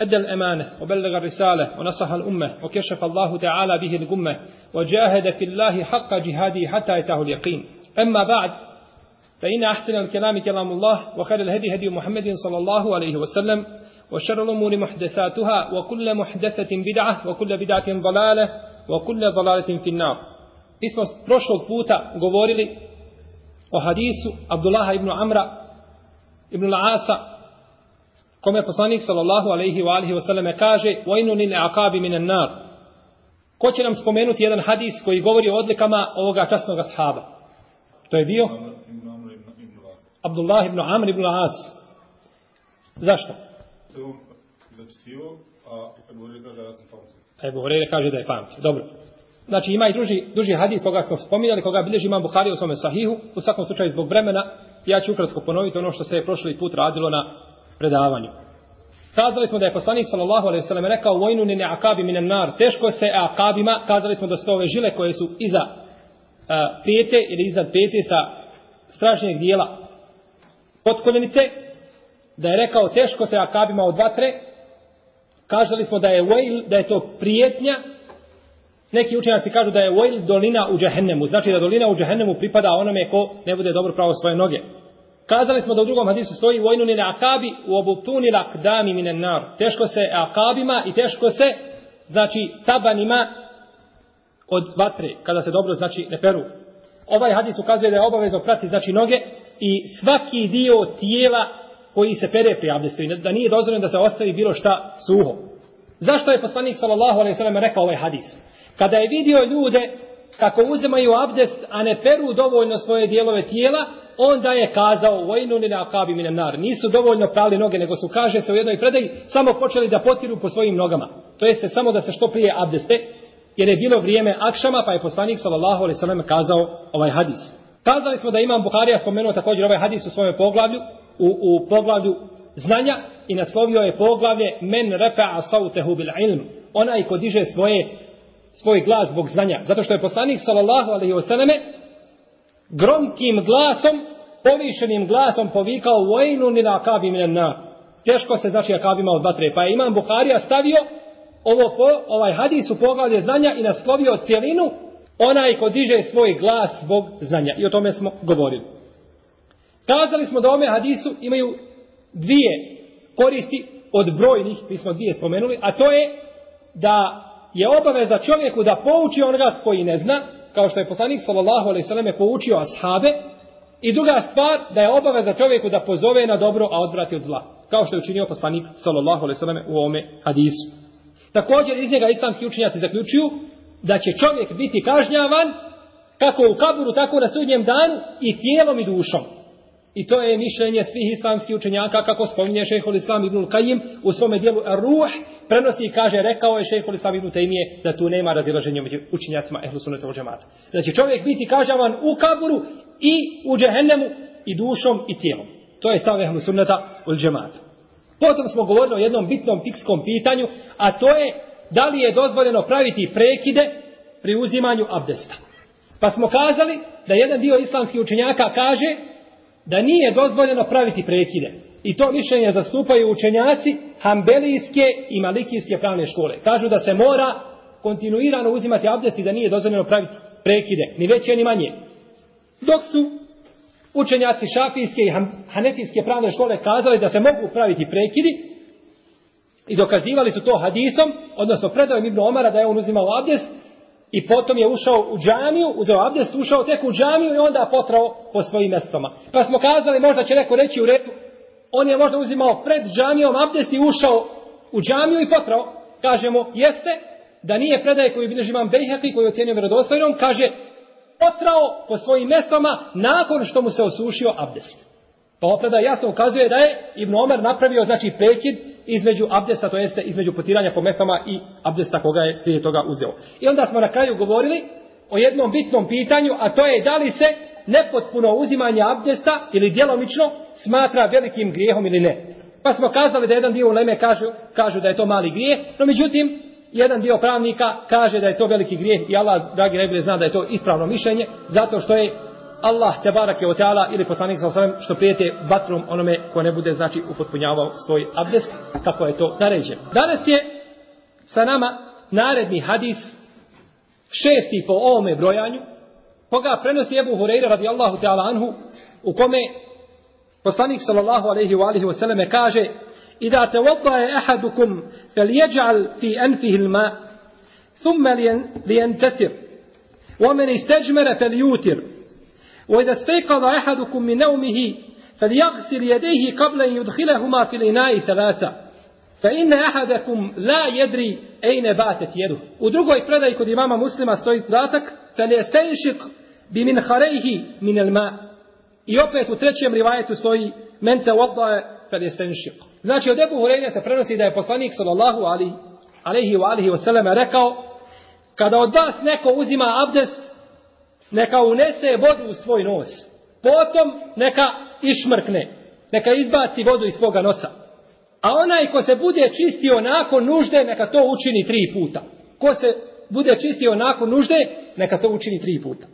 أدى الأمانة وبلغ الرسالة ونصح الأمة وكشف الله تعالى به الغمة وجاهد في الله حق جهاده حتى أتاه اليقين أما بعد فإن أحسن الكلام كلام الله وخير الهدي هدي محمد صلى الله عليه وسلم وشر الأمور محدثاتها وكل محدثة بدعة وكل بدعة ضلالة وكل ضلالة في النار اسم رشد prošlog puta لي وحديث عبد الله بن Amra ibn al kome poslanik sallallahu alaihi wa alihi wasallam kaže vojnu ni ne akabi minan nar. Ko će nam spomenuti jedan hadis koji govori o odlikama ovoga časnog ashaba? To je bio? Abdullah ibn Amr ibn As. Zašto? To je on zapisio, a Ebu Hrvira kaže da sam pamtio. Ebu Hrvira kaže da je pamtio. Dobro. Znači ima i druži, duži hadis koga smo spominjali, koga bilježi imam Bukhari u svome sahihu. U svakom slučaju zbog vremena ja ću ukratko ponoviti ono što se je prošli put radilo na predavanju. Kazali smo da je poslanik sallallahu alejhi ve sellem rekao vojnu ne akabi min nar, teško se e akabima, kazali smo da su to ove žile koje su iza uh, pete ili iza pete sa strašnjeg dijela potkoljenice, da je rekao teško se akabima od vatre, kazali smo da je vojl, da je to prijetnja, Neki učenjaci kažu da je vojl dolina u džehennemu, znači da dolina u džehennemu pripada onome ko ne bude dobro pravo svoje noge. Kazali smo da u drugom hadisu stoji vojnu ni akabi u obutuni lakdami mine nar. Teško se akabima i teško se, znači, tabanima od vatre, kada se dobro, znači, ne peru. Ovaj hadis ukazuje da je obavezno prati, znači, noge i svaki dio tijela koji se pere pri abdestu i da nije dozvoljeno da se ostavi bilo šta suho. Zašto je poslanik sallallahu alejhi ve rekao ovaj hadis? Kada je vidio ljude kako uzimaju abdest a ne peru dovoljno svoje dijelove tijela, onda je kazao vojnuni na akabi minem nar. Nisu dovoljno prali noge, nego su, kaže se u jednoj predaji, samo počeli da potiru po svojim nogama. To jeste samo da se što prije abdeste, jer je bilo vrijeme akšama, pa je poslanik sallallahu alaihi sallam kazao ovaj hadis. Kazali smo da imam Buharija spomenuo također ovaj hadis u svojoj poglavlju, u, u poglavlju znanja i naslovio je poglavlje men repa'a sautehu bil ilm. Onaj ko diže svoje svoj glas zbog znanja. Zato što je poslanik sallallahu alaihi wa sallame gromkim glasom, povišenim glasom povikao vojnu nina akabi minna. Teško se znači akabima od vatre. Pa je imam Buharija stavio ovo po, ovaj hadis u poglavlje znanja i naslovio cijelinu onaj ko diže svoj glas zbog znanja. I o tome smo govorili. Kazali smo da ome hadisu imaju dvije koristi od brojnih, mi smo dvije spomenuli, a to je da je obaveza čovjeku da pouči onoga koji ne zna, kao što je poslanik sallallahu alejhi ve selleme poučio ashabe i druga stvar da je obaveza čovjeku da pozove na dobro a odvrati od zla kao što je učinio poslanik sallallahu alejhi ve selleme u ome hadisu također iz njega islamski učinjaci zaključuju da će čovjek biti kažnjavan kako u kaburu tako na sudnjem danu i tijelom i dušom I to je mišljenje svih islamskih učenjaka kako spominje šehol islam ibnul Kajim u svome dijelu Ruh prenosi i kaže rekao je šehol islam ibnul Tejmije da tu nema razilaženja među učenjacima ehlu sunnetovu džemata. Znači čovjek biti kažavan u kaburu i u džehennemu i dušom i tijelom. To je stav ehlu sunneta u džemata. Potom smo govorili o jednom bitnom fikskom pitanju, a to je da li je dozvoljeno praviti prekide pri uzimanju abdesta. Pa smo kazali da jedan dio islamskih učenjaka kaže da nije dozvoljeno praviti prekide. I to mišljenje zastupaju učenjaci hambelijske i malikijske pravne škole. Kažu da se mora kontinuirano uzimati abdest i da nije dozvoljeno praviti prekide. Ni veće, ni manje. Dok su učenjaci šafijske i hanefijske pravne škole kazali da se mogu praviti prekidi i dokazivali su to hadisom, odnosno predao im Ibnu Omara da je on uzimao abdest I potom je ušao u džamiju, uzeo abdest, ušao tek u džamiju i onda potrao po svojim mestoma. Pa smo kazali, možda će neko reći u redu, on je možda uzimao pred džamijom abdest i ušao u džamiju i potrao. Kažemo, jeste da nije predaje koju bilježi imam Bejhaki, koju ocjenio vjerodostojnom, kaže, potrao po svojim mestoma nakon što mu se osušio abdest. Pa opreda jasno ukazuje da je Ibn Omer napravio, znači, prekid između abdesta, to jeste između potiranja po mesama i abdesta koga je prije toga uzeo. I onda smo na kraju govorili o jednom bitnom pitanju, a to je da li se nepotpuno uzimanje abdesta ili djelomično smatra velikim grijehom ili ne. Pa smo kazali da jedan dio uleme kažu, kažu da je to mali grijeh, no međutim, jedan dio pravnika kaže da je to veliki grijeh i Allah, dragi rebre, zna da je to ispravno mišljenje, zato što je Allah te barak je otala ili poslanik sa osvrame što prijete vatrom onome ko ne bude znači upotpunjavao svoj abdest kako je to naređeno. Danas je sa nama naredni hadis šesti po ovome brojanju koga prenosi Ebu Hureyre radijallahu ta'ala anhu u kome poslanik sallallahu alaihi wa alihi wasallam kaže Ida te vodaje ahadukum fel jeđal fi enfihil ma thumme lijentetir li ومن استجمر فليوتر وإذا استيقظ أحدكم من نومه فليغسل يديه قبل أن يدخلهما في الإناء ثلاثة فإن أحدكم لا يدري أين باتت يده ودرجو إفرادة يكود إمام مسلم أستويس براتك فليستنشق بمن خريه من الماء يوبيت وترتشم رواية أستوي من توضع فليستنشق Znači, od Ebu Hureyne se prenosi da je poslanik sallallahu alaihi wa alihi wa sallam rekao, kada od vas neko uzima abdest, neka unese vodu u svoj nos, potom neka išmrkne, neka izbaci vodu iz svoga nosa. A onaj ko se bude čistio nakon nužde, neka to učini tri puta. Ko se bude čistio nakon nužde, neka to učini tri puta.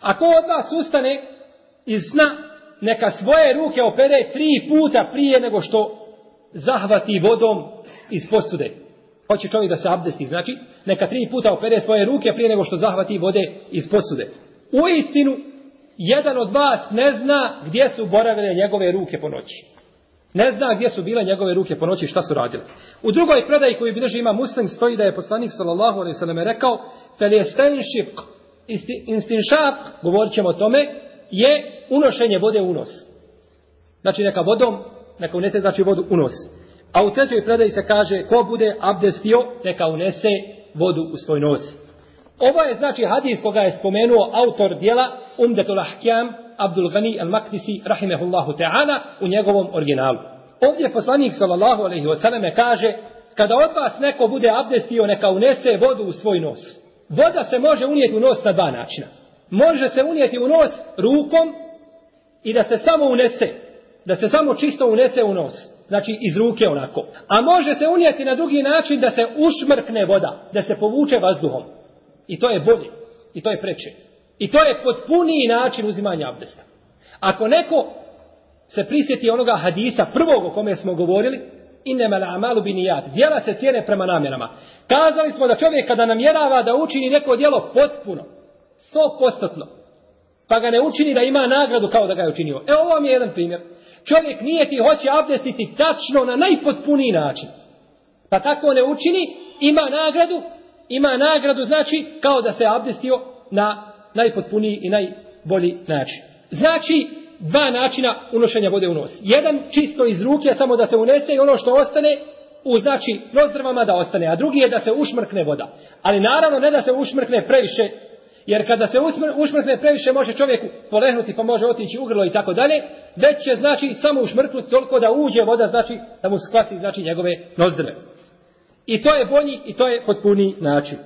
A ko od vas ustane iz sna, neka svoje ruke opere tri puta prije nego što zahvati vodom iz posude. Hoće čovjek da se abdesti, znači neka tri puta opere svoje ruke prije nego što zahvati vode iz posude. U istinu, jedan od vas ne zna gdje su boravile njegove ruke po noći. Ne zna gdje su bile njegove ruke po noći i šta su radile. U drugoj predaji koju bilježi ima muslim stoji da je poslanik sallallahu alaihi sallam rekao Feliestenšik, instinšak, govorit ćemo o tome, je unošenje vode u nos. Znači neka vodom, neka unese znači vodu u nos. A u trećoj predaji se kaže ko bude abdestio, neka unese vodu u svoj nos. Ovo je znači hadis koga je spomenuo autor dijela Umdetul Ahkjam Abdul Gani al-Maktisi rahimehullahu ta'ala u njegovom originalu. Ovdje poslanik sallallahu alaihi wasallam kaže kada od vas neko bude abdestio neka unese vodu u svoj nos. Voda se može unijeti u nos na dva načina. Može se unijeti u nos rukom i da se samo unese. Da se samo čisto unese u nos. Znači iz ruke onako. A može se unijeti na drugi način da se ušmrkne voda. Da se povuče vazduhom. I to je bolje. I to je preče. I to je potpuniji način uzimanja abdesta. Ako neko se prisjeti onoga hadisa prvog o kome smo govorili, inema la amalu binijat, djela se cijene prema namjerama. Kazali smo da čovjek kada namjerava da učini neko djelo potpuno, sto postotno, pa ga ne učini da ima nagradu kao da ga je učinio. Evo ovo vam je jedan primjer. Čovjek nije ti hoće abdestiti tačno na najpotpuniji način. Pa tako ne učini, ima nagradu, ima nagradu, znači kao da se abdestio na najpotpuniji i najbolji način. Znači, dva načina unošenja vode u nos. Jedan čisto iz ruke, samo da se unese i ono što ostane u znači nozdrvama da ostane, a drugi je da se ušmrkne voda. Ali naravno ne da se ušmrkne previše, jer kada se usmr, ušmrkne previše može čovjeku polehnuti pa može otići u grlo i tako dalje, već će znači samo ušmrknuti toliko da uđe voda, znači da mu shvati znači njegove nozdrve. I to je bolji i to je potpuni način.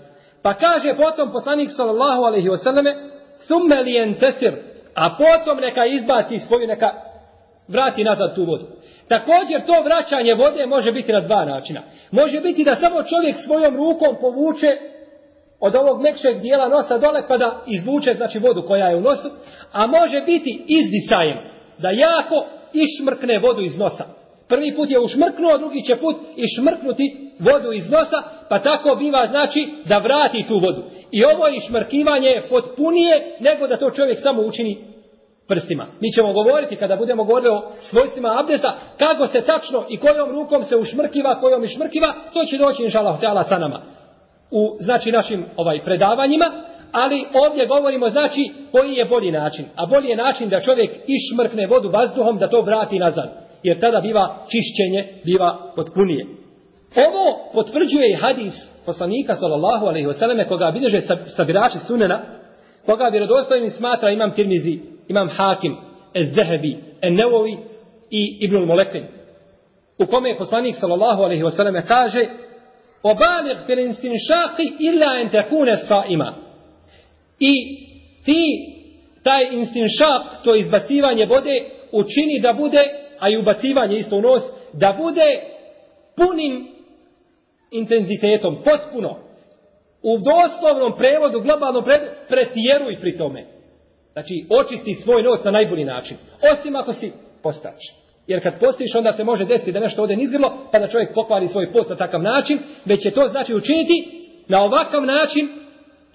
Pa kaže potom poslanik sallallahu alaihi wasallame thumme li entesir a potom neka izbaci svoju, neka vrati nazad tu vodu. Također to vraćanje vode može biti na dva načina. Može biti da samo čovjek svojom rukom povuče od ovog mekšeg dijela nosa dole pa da izvuče znači vodu koja je u nosu, a može biti izdisajem da jako išmrkne vodu iz nosa. Prvi put je ušmrknuo, drugi će put i šmrknuti vodu iz nosa, pa tako biva znači da vrati tu vodu. I ovo išmrkivanje je potpunije nego da to čovjek samo učini prstima. Mi ćemo govoriti kada budemo govorili o svojstvima abdesta, kako se tačno i kojom rukom se ušmrkiva, kojom išmrkiva, to će doći inšala hotela sa nama. U znači našim ovaj predavanjima, ali ovdje govorimo znači koji je bolji način. A bolji je način da čovjek išmrkne vodu vazduhom da to vrati nazad jer tada biva čišćenje, biva potpunije. Ovo potvrđuje i hadis poslanika sallallahu alaihi wasallam koga bilježe sabirači sunena, koga vjerodostojim smatra imam Tirmizi, imam Hakim, Ezehebi, Enevovi i Ibnul Molekin. U kome je poslanik sallallahu alaihi wasallam kaže Obalik fil instinšaki illa entekune sa ima. I ti taj instinšak, to izbacivanje vode, učini da bude a i ubacivanje isto u nos, da bude punim intenzitetom, potpuno. U doslovnom prevodu, globalnom prevodu, pretjeruj pri tome. Znači, očisti svoj nos na najbolji način. Osim ako si postač. Jer kad postiš, onda se može desiti da nešto ode nizgrlo, pa da čovjek pokvari svoj post na takav način, već će to znači učiniti na ovakav način,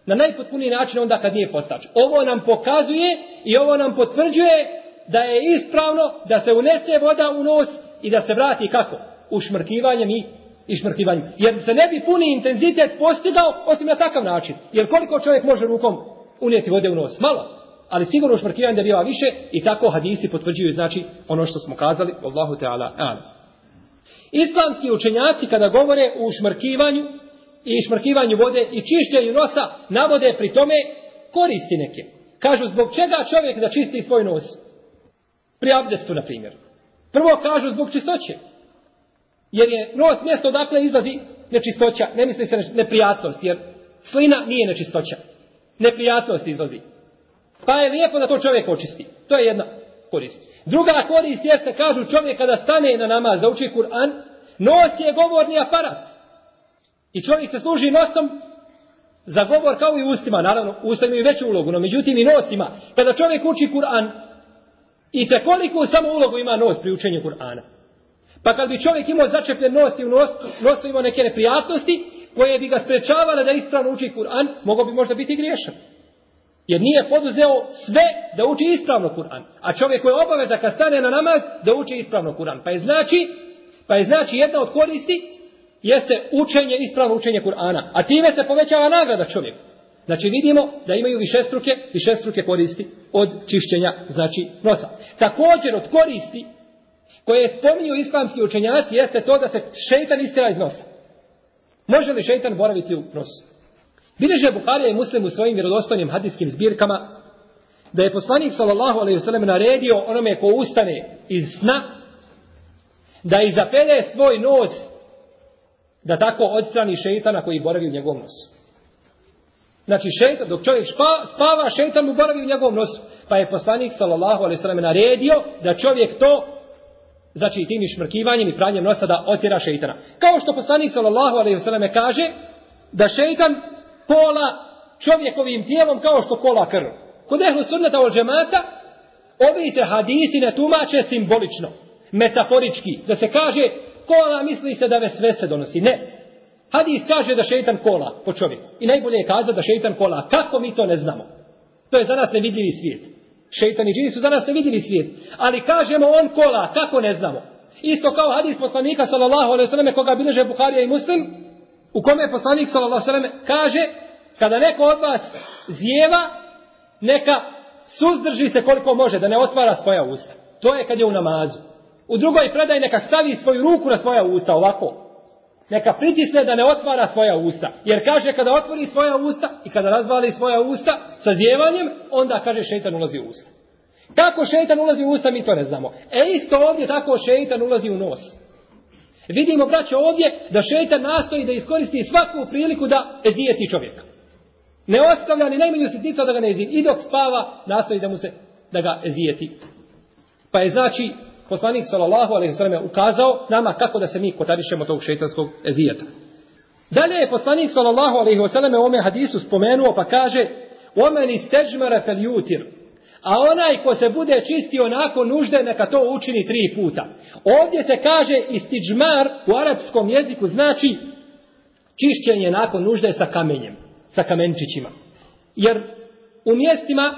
na najpotpuniji način onda kad nije postač. Ovo nam pokazuje i ovo nam potvrđuje da je ispravno da se unese voda u nos i da se vrati kako? Ušmrkivanjem i išmrkivanjem. Jer se ne bi puni intenzitet postigao osim na takav način. Jer koliko čovjek može rukom unijeti vode u nos? Malo. Ali sigurno ušmrkivanje da biva više i tako hadisi potvrđuju znači ono što smo kazali. Allahu Teala. Amen. Islamski učenjaci kada govore o ušmrkivanju i ušmrkivanju vode i čišćenju nosa navode pri tome koristi neke. Kažu zbog čega čovjek da čisti svoj nos? pri abdestu, na primjer. Prvo kažu zbog čistoće. Jer je nos mjesto odakle izlazi nečistoća. Ne misli se neprijatnost, jer slina nije nečistoća. Neprijatnost izlazi. Pa je lijepo da to čovjek očisti. To je jedna korist. Druga korist jeste, kažu čovjek kada stane na namaz da uči Kur'an, nos je govorni aparat. I čovjek se služi nosom za govor kao i ustima. Naravno, usta imaju veću ulogu, no međutim i nos ima. Kada čovjek uči Kur'an, I te koliko samo ulogu ima nos pri učenju Kur'ana. Pa kad bi čovjek imao začepljen nos i u nosu, nosu imao neke neprijatnosti koje bi ga sprečavale da ispravno uči Kur'an, mogao bi možda biti griješan. Jer nije poduzeo sve da uči ispravno Kur'an. A čovjek koji je obaveza kad stane na namaz da uči ispravno Kur'an. Pa je znači, pa je znači jedna od koristi jeste učenje, ispravno učenje Kur'ana. A time se povećava nagrada čovjeku. Znači vidimo da imaju višestruke, višestruke koristi od čišćenja, znači nosa. Također od koristi koje spominju islamski učenjaci jeste to da se šeitan istira iz nosa. Može li šeitan boraviti u nosu? Bileže Bukharija i Muslim u svojim vjerodostojnim hadijskim zbirkama da je poslanik sallallahu alaihi wasallam naredio onome ko ustane iz sna da izapele svoj nos da tako odstrani šeitana koji boravi u njegovom nosu. Znači, šeitan, dok čovjek špa, spava, šeitan mu boravi u njegovom nosu. Pa je poslanik, sallallahu alaihi sallam, naredio da čovjek to, znači tim išmrkivanjem i pranjem nosa, da otjera šeitana. Kao što poslanik, sallallahu alaihi sallam, kaže da šeitan kola čovjekovim tijelom kao što kola krv. Kod ehlu sunnata od džemata, ovi se hadisi ne tumače simbolično, metaforički, da se kaže kola misli se da ve sve se donosi. Ne, Hadis kaže da šeitan kola po čovjeku. I najbolje je kazati da šeitan kola. Kako mi to ne znamo? To je za nas nevidljivi svijet. Šeitan i džini su za nas nevidljivi svijet. Ali kažemo on kola. Kako ne znamo? Isto kao hadis poslanika sallallahu alaihi sallam koga bileže Buharija i Muslim u kome poslanik sallallahu alaihi sallam kaže kada neko od vas zjeva neka suzdrži se koliko može da ne otvara svoja usta. To je kad je u namazu. U drugoj predaj neka stavi svoju ruku na svoja usta ovako. Neka pritisne da ne otvara svoja usta. Jer kaže kada otvori svoja usta i kada razvali svoja usta sa zjevanjem, onda kaže šeitan ulazi u usta. Kako šeitan ulazi u usta, mi to ne znamo. E isto ovdje tako šeitan ulazi u nos. Vidimo, braće, ovdje da šeitan nastoji da iskoristi svaku priliku da ezijeti čovjeka. Ne ostavlja ni najmanju sitnicu da ga ne ezijeti. I dok spava, nastoji da mu se da ga ezijeti. Pa je znači poslanik sallallahu alejhi ve selleme ukazao nama kako da se mi kotarišemo tog šejtanskog ezijeta. Dalje je poslanik sallallahu alejhi ve selleme ome hadisu spomenuo pa kaže: "Omen istejmara fel yutir." A onaj ko se bude čistio nakon nužde, neka to učini tri puta. Ovdje se kaže istiđmar u arapskom jeziku znači čišćenje nakon nužde sa kamenjem, sa kamenčićima. Jer u mjestima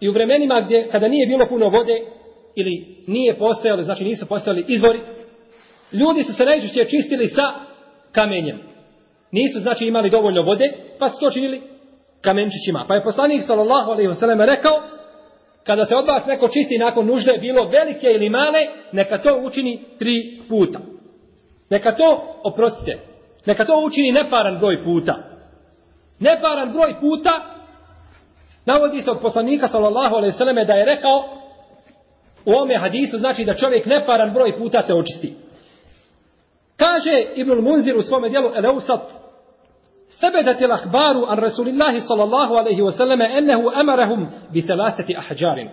i u vremenima gdje kada nije bilo puno vode ili nije postojali, znači nisu postojali izvori. Ljudi su se najčešće čistili sa kamenjem. Nisu, znači, imali dovoljno vode, pa su to činili kamenčićima. Pa je poslanik, sallallahu alaihi wasallam, rekao, kada se od vas neko čisti nakon nužde, bilo velike ili male, neka to učini tri puta. Neka to, oprostite, neka to učini neparan broj puta. Neparan broj puta, navodi se od poslanika, sallallahu alaihi wasallam, da je rekao, U ome hadisu znači da čovjek neparan broj puta se očisti. Kaže Ibnul Munzir u svome dijelu Eleusat, sebe da ti lahbaru an Rasulillahi sallallahu alaihi wasallame ennehu amarahum bi selaseti ahđarin.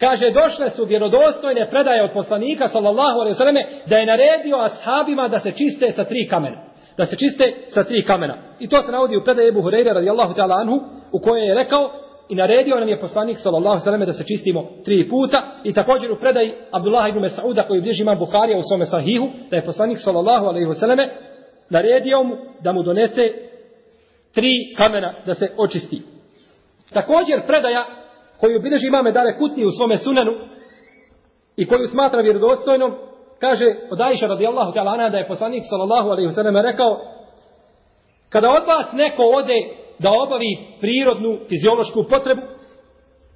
Kaže, došle su vjerodostojne predaje od poslanika, sallallahu alaihi wasallame, da je naredio ashabima da se čiste sa tri kamena. Da se čiste sa tri kamena. I to se navodi u predaje Ebu Hureyre, radijallahu ta'ala anhu, u kojoj je rekao, i naredio nam je poslanik sallallahu sallam da se čistimo tri puta i također u predaji Abdullah ibn Mesauda koji bliži imam Bukharija u svome sahihu da je poslanik sallallahu alaihi sallam naredio mu da mu donese tri kamena da se očisti. Također predaja koju bliži imame dare kutni u svome sunanu i koju smatra vjerodostojnom kaže od Aisha radijallahu ta'ala da je poslanik sallallahu alaihi sallam rekao kada od vas neko ode da obavi prirodnu fiziološku potrebu,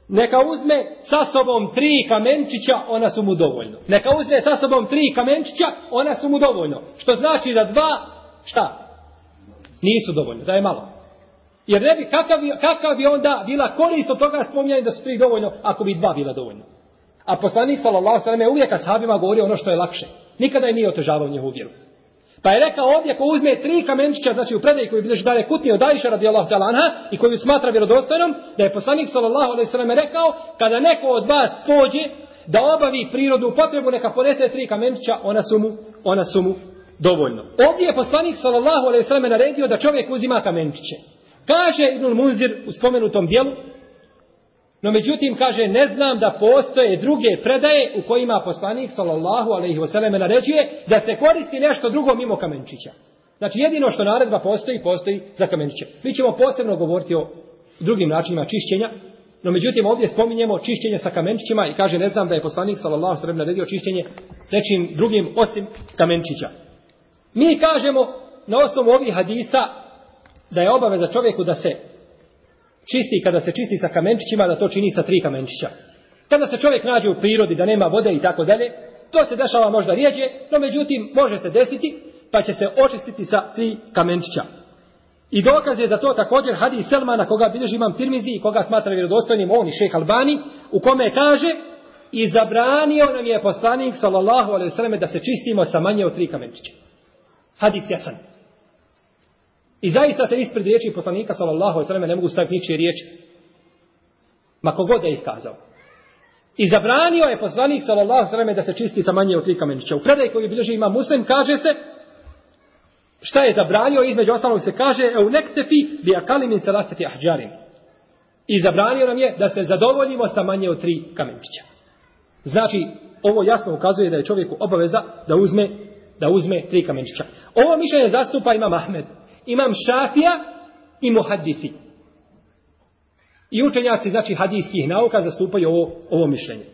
neka uzme sa sobom tri kamenčića, ona su mu dovoljno. Neka uzme sa sobom tri kamenčića, ona su mu dovoljno. Što znači da dva, šta? Nisu dovoljno, da je malo. Jer ne bi, kakav bi, kakav bi onda bila korist od toga spominjanja da su tri dovoljno, ako bi dva bila dovoljno. A poslanik sallallahu sallam je uvijek ashabima govorio ono što je lakše. Nikada je nije otežavao njehovu vjeru. Pa je rekao ovdje ko uzme tri kamenčića, znači u predaji koji bilježi dalje kutni od Ajša radi Allah talanha i koju smatra vjerodostojnom, da je poslanik sallallahu alaihi sallam rekao, kada neko od vas pođe da obavi prirodnu potrebu, neka ponese tri kamenčića, ona su mu, ona su mu dovoljno. Ovdje je poslanik sallallahu alaihi sallam naredio da čovjek uzima kamenčiće. Kaže Ibnul Munzir u spomenutom dijelu, No međutim, kaže, ne znam da postoje druge predaje u kojima poslanik, salallahu alaihi vseleme, naređuje da se koristi nešto drugo mimo kamenčića. Znači, jedino što naredba postoji, postoji za kamenčića. Mi ćemo posebno govoriti o drugim načinima čišćenja, no međutim, ovdje spominjemo čišćenje sa kamenčićima i kaže, ne znam da je poslanik, salallahu alaihi vseleme, naredio čišćenje nečim drugim osim kamenčića. Mi kažemo, na osnovu ovih hadisa, da je obaveza čovjeku da se čisti, kada se čisti sa kamenčićima, da to čini sa tri kamenčića. Kada se čovjek nađe u prirodi da nema vode i tako dalje, to se dešava možda rijeđe, no međutim može se desiti, pa će se očistiti sa tri kamenčića. I dokaz je za to također hadis Selmana, koga bilježi imam Tirmizi i koga smatra vjerodostojnim, on i šeh Albani, u kome kaže i zabranio nam je poslanik, sallallahu alaihi sallam, da se čistimo sa manje od tri kamenčića. Hadis jasan. I zaista se ispred riječi poslanika sallallahu alejhi ve selleme ne mogu staviti ničije riječi. Ma kogod da ih kazao. I zabranio je poslanik sallallahu alejhi ve da se čisti sa manje od tri kamenčića. U predaj koji bilježi ima Muslim kaže se šta je zabranio između ostalog se kaže e u nektefi bi akali min salasati ahjarin. I zabranio nam je da se zadovoljimo sa manje od tri kamenčića. Znači ovo jasno ukazuje da je čovjeku obaveza da uzme da uzme tri kamenčića. Ovo mišljenje zastupa ima Ahmed imam šafija i muhadisi. I učenjaci, znači hadijskih nauka, zastupaju ovo, ovo mišljenje.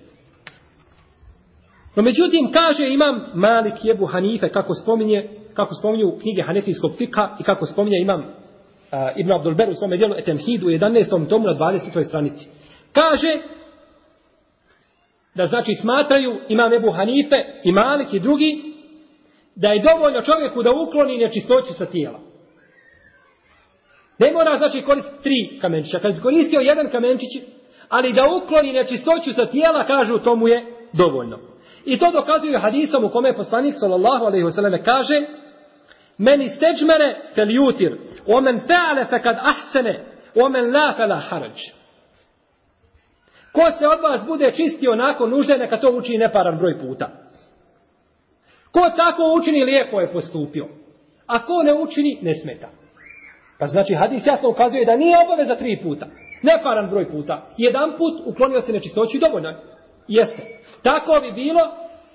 No međutim, kaže imam Malik Jebu Hanife, kako spominje, kako spominju knjige Hanefijskog fika i kako spominje imam uh, Ibn Abdulber u svome dijelu Etemhidu u 11. tomu na 20. stranici. Kaže da znači smatraju imam Ebu Hanife i Malik i drugi da je dovoljno čovjeku da ukloni nečistoću sa tijela. Ne mora znači koristiti tri kamenčića. Kad bi koristio jedan kamenčić, ali da ukloni nečistoću sa tijela, kažu tomu je dovoljno. I to dokazuju hadisom u kome je poslanik sallallahu alaihi wasallam kaže Meni steđmene fel jutir, omen feale fe kad ahsene, omen la fe la harađ. Ko se od vas bude čistio nakon nužde, neka to uči neparan broj puta. Ko tako učini, lijepo je postupio. A ko ne učini, ne smeta. Pa znači hadis jasno ukazuje da nije obaveza tri puta. Nefaran broj puta. Jedan put uklonio se nečistoći i dovoljno. Jeste. Tako bi bilo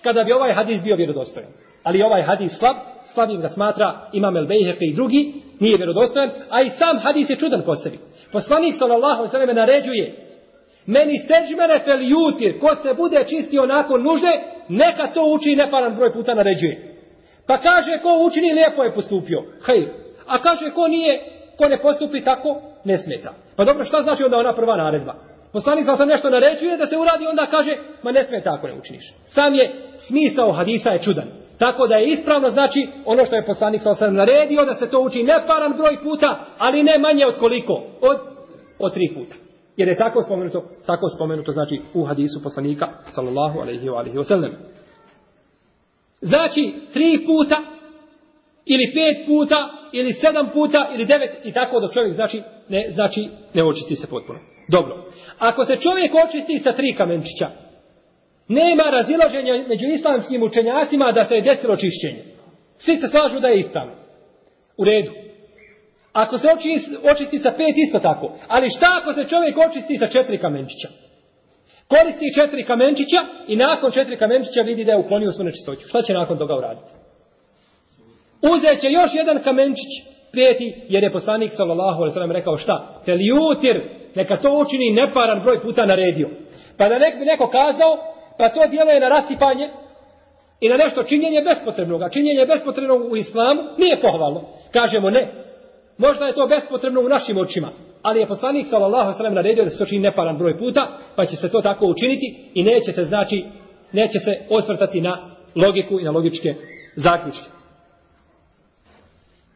kada bi ovaj hadis bio vjerodostojan. Ali ovaj hadis slab, slabim ga smatra Imam El Bejheke i drugi, nije vjerodostojan, a i sam hadis je čudan po sebi. Poslanik sallallahu sallam naređuje Meni seđmene fel jutir, ko se bude čistio nakon nužde, neka to uči neparan broj puta naređuje. Pa kaže, ko učini, lijepo je postupio. Hej, A kaže ko nije, ko ne postupi tako, ne smeta. Pa dobro, šta znači onda ona prva naredba? Poslanik sam nešto naređuje da se uradi, onda kaže, ma ne smeta ako ne učiniš. Sam je smisao hadisa je čudan. Tako da je ispravno znači ono što je poslanik sa osam naredio da se to uči ne paran broj puta, ali ne manje od koliko? Od, od tri puta. Jer je tako spomenuto, tako spomenuto znači u hadisu poslanika sallallahu alaihi wa alaihi wa sallam. Znači tri puta ili pet puta, ili sedam puta, ili devet, i tako da čovjek znači ne, znači ne očisti se potpuno. Dobro. Ako se čovjek očisti sa tri kamenčića, nema razilaženja među islamskim učenjacima da se je desilo čišćenje. Svi se slažu da je ispravno. U redu. Ako se očisti sa pet, isto tako. Ali šta ako se čovjek očisti sa četiri kamenčića? Koristi četiri kamenčića i nakon četiri kamenčića vidi da je uklonio svoju nečistoću. Šta će nakon toga uraditi? uzet će još jedan kamenčić prijeti, jer je poslanik sallallahu alaihi sallam rekao šta? Te li utir, neka to učini neparan broj puta naredio. Pa da nek bi neko kazao, pa to dijelo je na rasipanje i na nešto činjenje bespotrebnog. A činjenje bespotrebnog u islamu nije pohvalno. Kažemo ne. Možda je to bespotrebno u našim očima. Ali je poslanik sallallahu alaihi sallam naredio da se to čini neparan broj puta, pa će se to tako učiniti i neće se znači, neće se osvrtati na logiku i na logičke zaključke.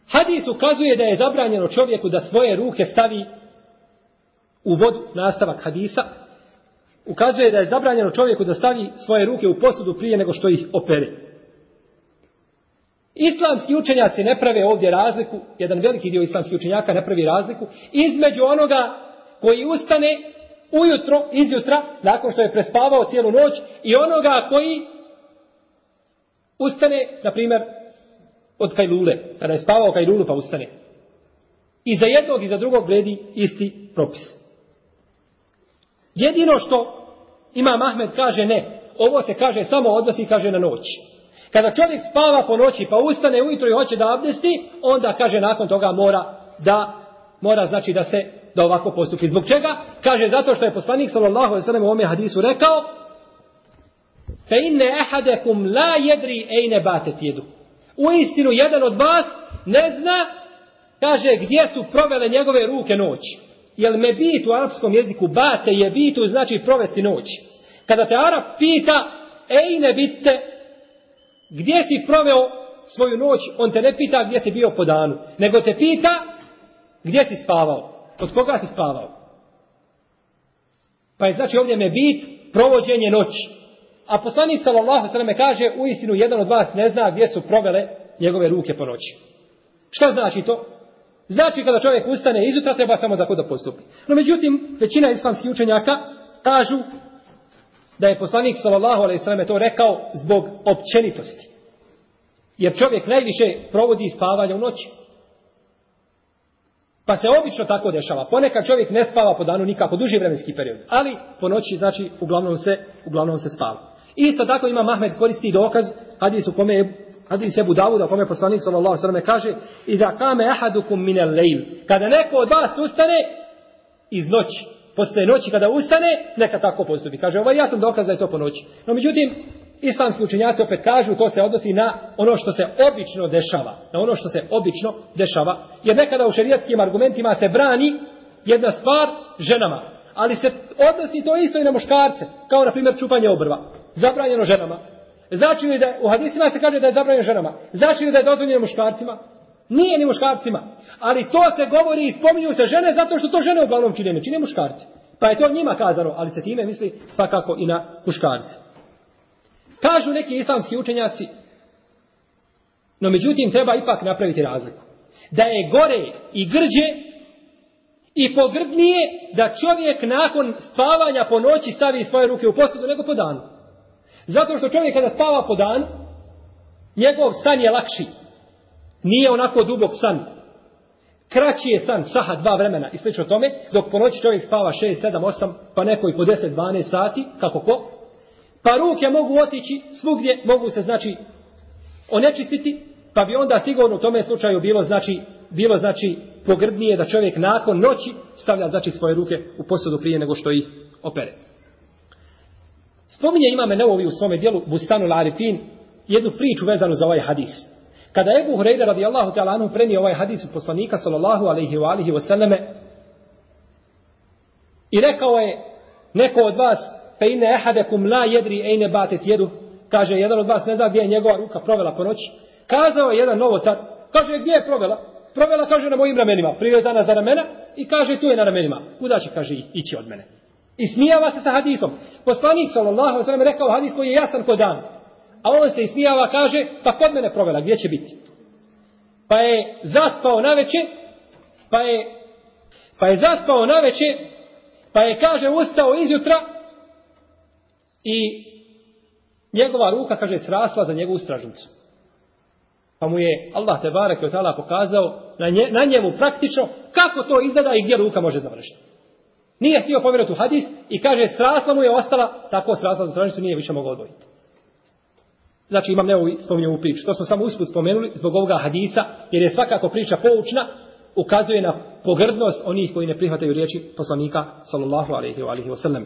Hadis ukazuje da je zabranjeno čovjeku da svoje ruke stavi u vodu, nastavak hadisa, ukazuje da je zabranjeno čovjeku da stavi svoje ruke u posudu prije nego što ih opere. Islamski učenjaci ne prave ovdje razliku, jedan veliki dio islamskih učenjaka ne pravi razliku, između onoga koji ustane ujutro, izjutra, nakon što je prespavao cijelu noć, i onoga koji ustane, na primjer, od Kajlule, kada je spavao Kajlulu pa ustane. I za jednog i za drugog gledi isti propis. Jedino što ima Mahmed kaže ne, ovo se kaže samo odnosi kaže na noć. Kada čovjek spava po noći pa ustane ujutro i hoće da abdesti, onda kaže nakon toga mora da mora znači da se da ovako postupi. Zbog čega? Kaže zato što je poslanik sallallahu alejhi ve sellem u ome hadisu rekao: "Fe inne ahadakum la yadri ayna batat yaduhu." U istinu, jedan od vas ne zna, kaže, gdje su provele njegove ruke noći. Jer me bit u arapskom jeziku, bate je bitu, znači provesti noć. Kada te Arab pita, ej ne bitte, gdje si proveo svoju noć, on te ne pita gdje si bio po danu, nego te pita gdje si spavao, od koga si spavao. Pa je znači ovdje me bit provođenje noći. A poslanik sallallahu alejhi ve selleme kaže u istinu jedan od vas ne zna gdje su provele njegove ruke po noći. Šta znači to? Znači kada čovjek ustane izutra treba samo da kuda postupi. No međutim većina islamskih učenjaka kažu da je poslanik sallallahu alejhi ve selleme to rekao zbog općenitosti. Jer čovjek najviše provodi spavanje u noći. Pa se obično tako dešava. Ponekad čovjek ne spava po danu nikako duži vremenski period. Ali po noći, znači, uglavnom se, uglavnom se spava. Isto tako ima Mahmed koristi dokaz hadis u kome je Hadis Ebu Davuda, kome je poslanik sallallahu sallam kaže I da kame ahadukum mine lejl Kada neko od vas ustane iz noći Postoje noći kada ustane, neka tako postupi. Kaže, ovaj jasan dokaz da je to po noći. No, međutim, islamski učenjaci opet kažu, to se odnosi na ono što se obično dešava. Na ono što se obično dešava. Jer nekada u šerijatskim argumentima se brani jedna stvar ženama. Ali se odnosi to isto i na muškarce. Kao, na primjer, čupanje obrva zabranjeno ženama? Znači li da u hadisima se kaže da je zabranjeno ženama? Znači li da je dozvoljeno muškarcima? Nije ni muškarcima. Ali to se govori i spominju se žene zato što to žene uglavnom čine, ne čine muškarci. Pa je to njima kazano, ali se time misli svakako i na muškarci. Kažu neki islamski učenjaci, no međutim treba ipak napraviti razliku. Da je gore i grđe i pogrdnije da čovjek nakon spavanja po noći stavi svoje ruke u posudu nego po danu. Zato što čovjek kada spava po dan, njegov san je lakši. Nije onako dubok san. Kraći je san, saha dva vremena i slično tome, dok po noći čovjek spava 6, 7, 8, pa neko i po 10, 12 sati, kako ko. Pa ruke mogu otići svugdje, mogu se znači onečistiti, pa bi onda sigurno u tome slučaju bilo znači bilo znači pogrdnije da čovjek nakon noći stavlja znači svoje ruke u posudu prije nego što ih opere. Spominje imame Neovi u svome dijelu Bustanu Larifin jednu priču vezanu za ovaj hadis. Kada Ebu Hureyde radijallahu ta'ala anhu prenio ovaj hadis u poslanika sallallahu alaihi wa alihi wasallame i rekao je neko od vas pe inne ehadekum la jedri ejne batet jedu kaže jedan od vas ne zna gdje je njegova ruka provela po noći. Kazao je jedan novotar kaže gdje je provela? Provela kaže na mojim ramenima. Privezana za ramena i kaže tu je na ramenima. Kuda će kaže ići od mene? I smijava se sa hadisom. Poslanik sallallahu alejhi ve rekao hadis koji je jasan kod dan. A on se ismijava, kaže, pa kod mene provela, gdje će biti? Pa je zaspao na veće, pa je, pa je zaspao na veće, pa je, kaže, ustao izjutra i njegova ruka, kaže, srasla za njegovu stražnicu. Pa mu je Allah te barek je pokazao na, nje, na njemu praktično kako to izgleda i gdje ruka može završiti. Nije htio povjerati u hadis i kaže srasla mu je ostala, tako srasla za stranicu nije više mogao odvojiti. Znači imam nevoj spominje ovu priču. To smo samo usput spomenuli zbog ovoga hadisa, jer je svakako priča poučna, ukazuje na pogrdnost onih koji ne prihvataju riječi poslanika sallallahu alaihi wa alaihi wa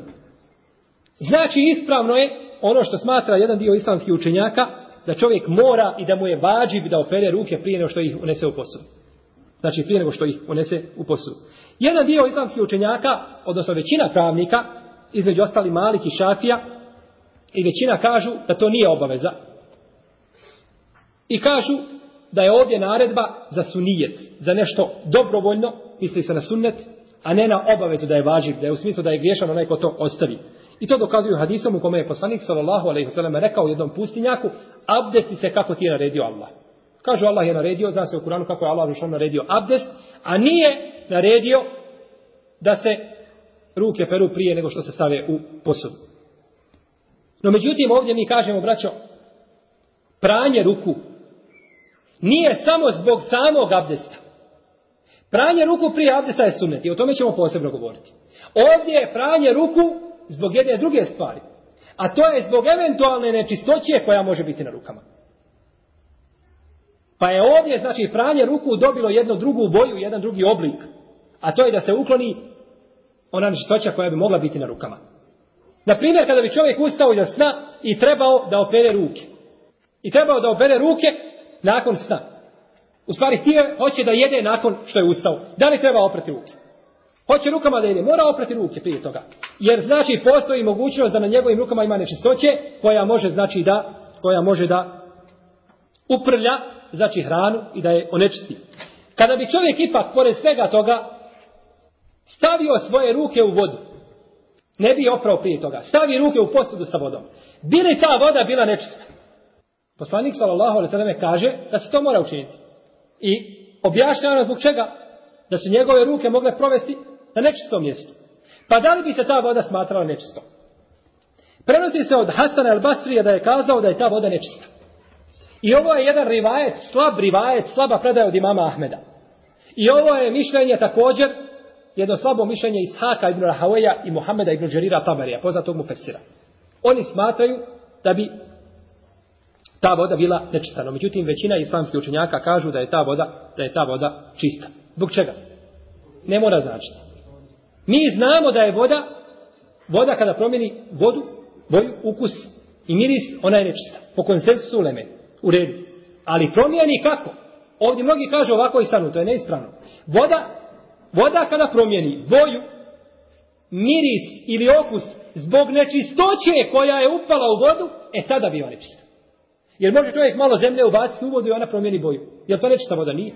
Znači ispravno je ono što smatra jedan dio islamskih učenjaka, da čovjek mora i da mu je vađib da opere ruke prije nego što ih unese u posudu. Znači prije nego što ih unese u posudu. Jedan dio islamskih učenjaka, odnosno većina pravnika, između ostali Malik i Šafija, i većina kažu da to nije obaveza. I kažu da je ovdje naredba za sunijet, za nešto dobrovoljno, misli se na sunnet, a ne na obavezu da je važiv, da je u smislu da je griješan onaj ko to ostavi. I to dokazuju hadisom u kome je poslanik sallallahu alejhi ve sellem rekao jednom pustinjaku: "Abdesti se kako ti je naredio Allah." Kažu Allah je naredio, zna se u Kuranu kako je Allah Žešan naredio abdest, a nije naredio da se ruke peru prije nego što se stave u posudu. No međutim ovdje mi kažemo, braćo, pranje ruku nije samo zbog samog abdesta. Pranje ruku prije abdesta je sunet i o tome ćemo posebno govoriti. Ovdje je pranje ruku zbog jedne druge stvari. A to je zbog eventualne nečistoće koja može biti na rukama. Pa je ovdje, znači, pranje ruku dobilo jednu drugu boju, jedan drugi oblik. A to je da se ukloni ona nečistoća koja bi mogla biti na rukama. Na primjer, kada bi čovjek ustao iza sna i trebao da opere ruke. I trebao da opere ruke nakon sna. U stvari, htio hoće da jede nakon što je ustao. Da li treba oprati ruke? Hoće rukama da jede, mora oprati ruke prije toga. Jer znači postoji mogućnost da na njegovim rukama ima nečistoće koja može znači da koja može da uprlja znači hranu i da je onečisti. Kada bi čovjek ipak, pored svega toga, stavio svoje ruke u vodu, ne bi oprao prije toga, stavi ruke u posudu sa vodom, bi li ta voda bila nečista? Poslanik sallallahu alejhi ve selleme kaže da se to mora učiniti. I objašnjava nam zbog čega da su njegove ruke mogle provesti na nečistom mjestu. Pa da li bi se ta voda smatrala nečistom? Prenosi se od Hasan al-Basrija da je kazao da je ta voda nečista. I ovo je jedan rivajet, slab rivajet, slaba predaja od imama Ahmeda. I ovo je mišljenje također, jedno slabo mišljenje iz Haka ibn Rahaweja i Muhammeda ibn Đerira Tamarija, poznatog mu Fesira. Oni smatraju da bi ta voda bila nečista. No, međutim, većina islamskih učenjaka kažu da je ta voda, da je ta voda čista. Zbog čega? Ne mora značiti. Mi znamo da je voda, voda kada promijeni vodu, boju, ukus i miris, ona je nečista. Po konsensusu u Lemenu. U redu. Ali promijeni kako? Ovdje mnogi kažu ovako i stanu, to je neistrano. Voda, voda kada promijeni boju, miris ili okus zbog nečistoće koja je upala u vodu, e tada biva nečista. Jer može čovjek malo zemlje ubaciti u vodu i ona promijeni boju. Jer to nečista voda nije.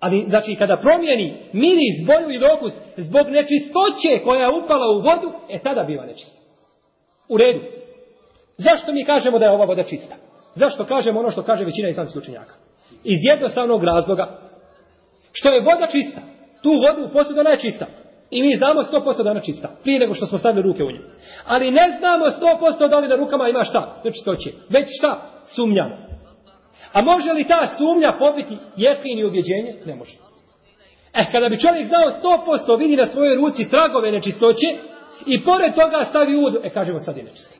Ali, znači, kada promijeni miris, boju ili okus zbog nečistoće koja je upala u vodu, e tada biva nečista. U redu. Zašto mi kažemo da je ova voda čista? Zašto kažemo ono što kaže većina islamskih učenjaka? Iz jednostavnog razloga što je voda čista. Tu vodu posuda ne čista. I mi znamo 100% da ona čista. Prije nego što smo stavili ruke u nju. Ali ne znamo 100% da li na rukama ima šta. Znači što će. Već šta? Sumnjamo. A može li ta sumnja pobiti jekin i ubjeđenje? Ne može. E, kada bi čovjek znao 100% vidi na svojoj ruci tragove nečistoće i pored toga stavi udu, e, kažemo sad je nečistoće.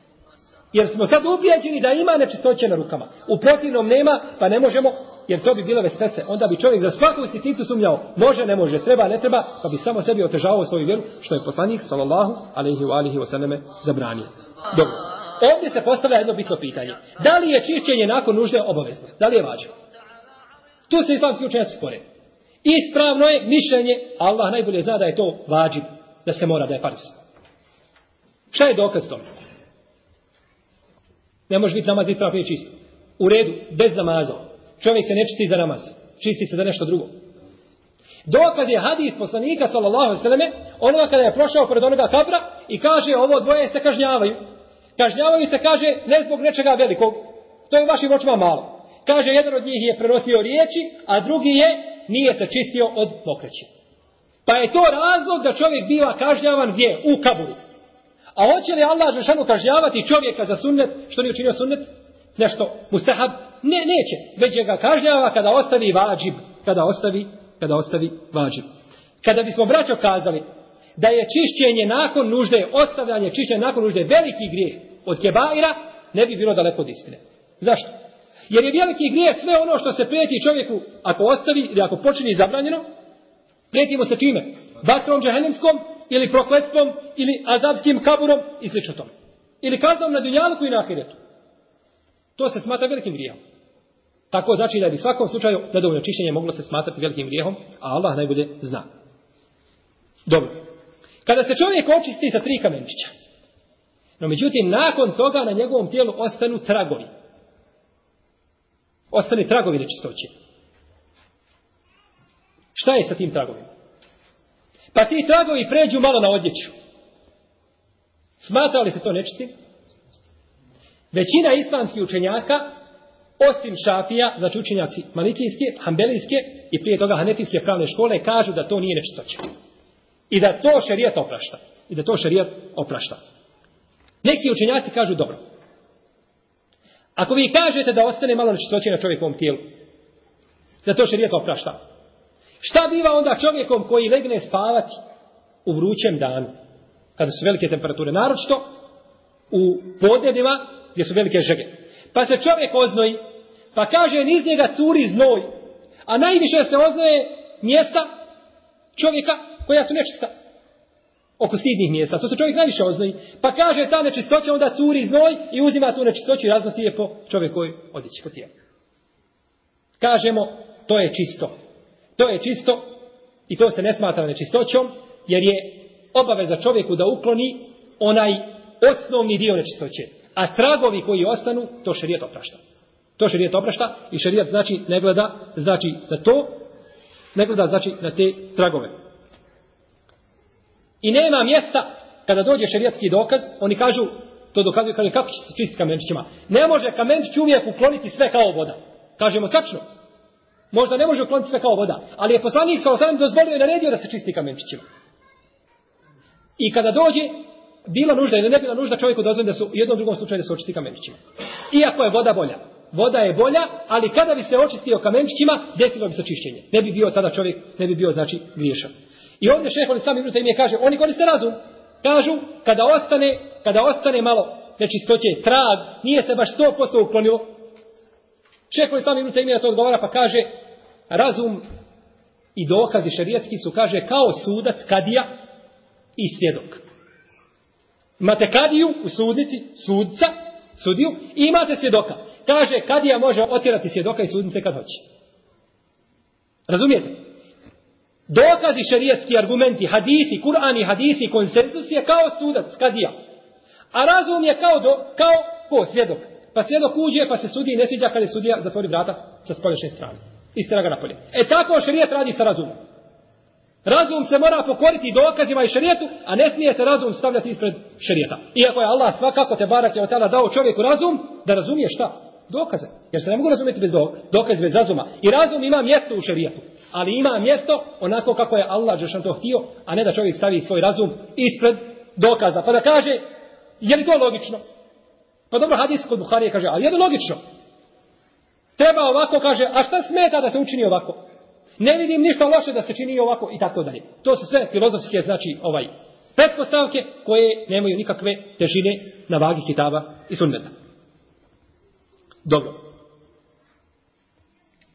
Jer smo sad ubijeđeni da ima nečistoće na rukama. U protivnom nema, pa ne možemo, jer to bi bilo vesese. Onda bi čovjek za svaku sitnicu sumnjao, može, ne može, treba, ne treba, pa bi samo sebi otežavao svoju vjeru, što je poslanik, salallahu, alaihi wa alihi wa sallame, zabranio. Dobro. Ovdje se postavlja jedno bitno pitanje. Da li je čišćenje nakon nužde obavezno? Da li je vađeno? Tu se islamski učenjaci spore. Ispravno je mišljenje, Allah najbolje zna da je to vađiv, da se mora, da je parisno. Šta je dokaz tome? Ne može biti namaz ispravno nije čisto. U redu, bez namaza. Čovjek se ne čisti za namaz. Čisti se za nešto drugo. Dokad je hadis poslanika, sallallahu sallam, onoga kada je prošao pored onoga kabra i kaže ovo dvoje se kažnjavaju. Kažnjavaju se kaže ne zbog nečega velikog. To je u vašim očima malo. Kaže jedan od njih je prenosio riječi, a drugi je nije se čistio od pokreće. Pa je to razlog da čovjek biva kažnjavan gdje? U kaburu. A hoće li Allah Žešanu kažnjavati čovjeka za sunnet, što nije učinio sunnet? Nešto, mustahab? Ne, neće. Već je ga kažnjava kada ostavi vađib. Kada ostavi, kada ostavi vađib. Kada bismo braćo kazali da je čišćenje nakon nužde, ostavljanje čišćenja nakon nužde veliki grijeh od kebaira, ne bi bilo daleko od istine. Zašto? Jer je veliki grijeh sve ono što se prijeti čovjeku ako ostavi ili ako počini zabranjeno, prijetimo se čime? Vatrom džahelimskom ili prokletstvom, ili azabskim kaburom i sl. tom. Ili kaznom na dunjalku i na ahiretu. To se smatra velikim grijom. Tako znači da bi svakom slučaju nedovoljno čišćenje moglo se smatrati velikim grijehom, a Allah najbolje zna. Dobro. Kada se čovjek očisti sa tri kamenčića, no međutim nakon toga na njegovom tijelu ostanu tragovi. Ostani tragovi nečistoće. Šta je sa tim tragovima? Pa ti tragovi pređu malo na odjeću. Smatra li se to nečistim? Većina islamskih učenjaka, osim šafija, znači učenjaci malikijske, hambelijske i prije toga hanefijske pravne škole, kažu da to nije nečistoće. I da to šerijat oprašta. I da to šerijat oprašta. Neki učenjaci kažu dobro. Ako vi kažete da ostane malo nečistoće na čovjekovom tijelu, da to šerijat oprašta, Šta biva onda čovjekom koji legne spavati u vrućem danu, kada su velike temperature, naročito u podnjedima gdje su velike žege. Pa se čovjek oznoji, pa kaže niz njega curi znoj, a najviše se oznoje mjesta čovjeka koja su nečista. Oko stidnih mjesta, to se čovjek najviše oznoji. Pa kaže ta nečistoća, onda curi znoj i uzima tu nečistoću i raznosi je po čovjekoj odjeći po tijelu. Kažemo, to je čisto. To je čisto i to se ne smatra nečistoćom, jer je obaveza čovjeku da ukloni onaj osnovni dio nečistoće. A tragovi koji ostanu, to šerijet oprašta. To šerijet oprašta i šerijet znači ne gleda znači na to, ne gleda znači na te tragove. I nema mjesta kada dođe šerijetski dokaz, oni kažu, to dokazuju, kažu, kako će se čistiti kamenčićima? Ne može kamenčić uvijek ukloniti sve kao voda. Kažemo, tačno, Možda ne može ukloniti se kao voda. Ali je poslanik sa osanem dozvolio i naredio da se čisti kamenčićima. I kada dođe, bila nužda ili ne bila nužda, čovjeku dozvoli da su u jednom drugom slučaju da se očisti kamenčićima. Iako je voda bolja. Voda je bolja, ali kada bi se očistio kamenčićima, desilo bi se čišćenje. Ne bi bio tada čovjek, ne bi bio, znači, griješan. I ovdje šehol sami minuta im je kaže, oni koriste razum. Kažu, kada ostane, kada ostane malo nečistoće, trag, nije se baš 100% uklonio, Čekao je tamo Ibn Taymiya to odgovara pa kaže razum i dokazi šarijatski su kaže kao sudac kadija i svjedok. Imate kadiju u sudnici, sudca, sudiju, i imate svjedoka. Kaže, kadija može otjerati svjedoka i sudnice kad hoće. Razumijete? Dokazi šarijetski argumenti, hadisi, Kur'an i hadisi, konsensus je kao sudac, kadija. A razum je kao, do, kao ko, svjedok pa sve dok uđe, pa se sudi i ne sviđa kada je sudija zatvori vrata sa spolješne strane. Istina ga napolje. E tako šarijet radi sa razumom. Razum se mora pokoriti dokazima i šarijetu, a ne smije se razum stavljati ispred šarijeta. Iako je Allah svakako te barak je od tada dao čovjeku razum, da razumije šta? Dokaze. Jer se ne mogu razumjeti bez do, dokaz, bez razuma. I razum ima mjesto u šarijetu. Ali ima mjesto onako kako je Allah Žešan to htio, a ne da čovjek stavi svoj razum ispred dokaza. Pa da kaže, je li to logično? Pa dobro, hadis kod Buharije kaže, ali jedno logično. Treba ovako, kaže, a šta smeta da se učini ovako? Ne vidim ništa loše da se čini ovako i tako dalje. To su sve filozofske, znači, ovaj, pretpostavke koje nemaju nikakve težine na vagi kitaba i sunneta. Dobro.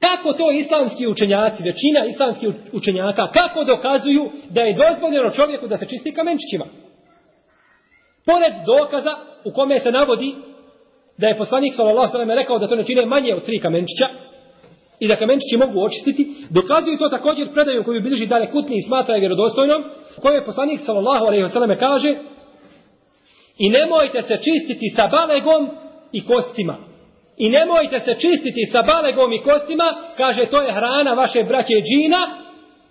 Kako to islamski učenjaci, većina islamskih učenjaka, kako dokazuju da je dozvoljeno čovjeku da se čisti kamenčićima? Pored dokaza u kome se navodi da je poslanik sallallahu alejhi ve sellem rekao da to ne čini manje od tri kamenčića i da kamenčići mogu očistiti, dokazuje to također predajom koju bilježi dalje kutni i smatra je vjerodostojnom, koje je poslanik sallallahu alejhi ve selleme kaže i nemojte se čistiti sa balegom i kostima. I nemojte se čistiti sa balegom i kostima, kaže to je hrana vaše braće džina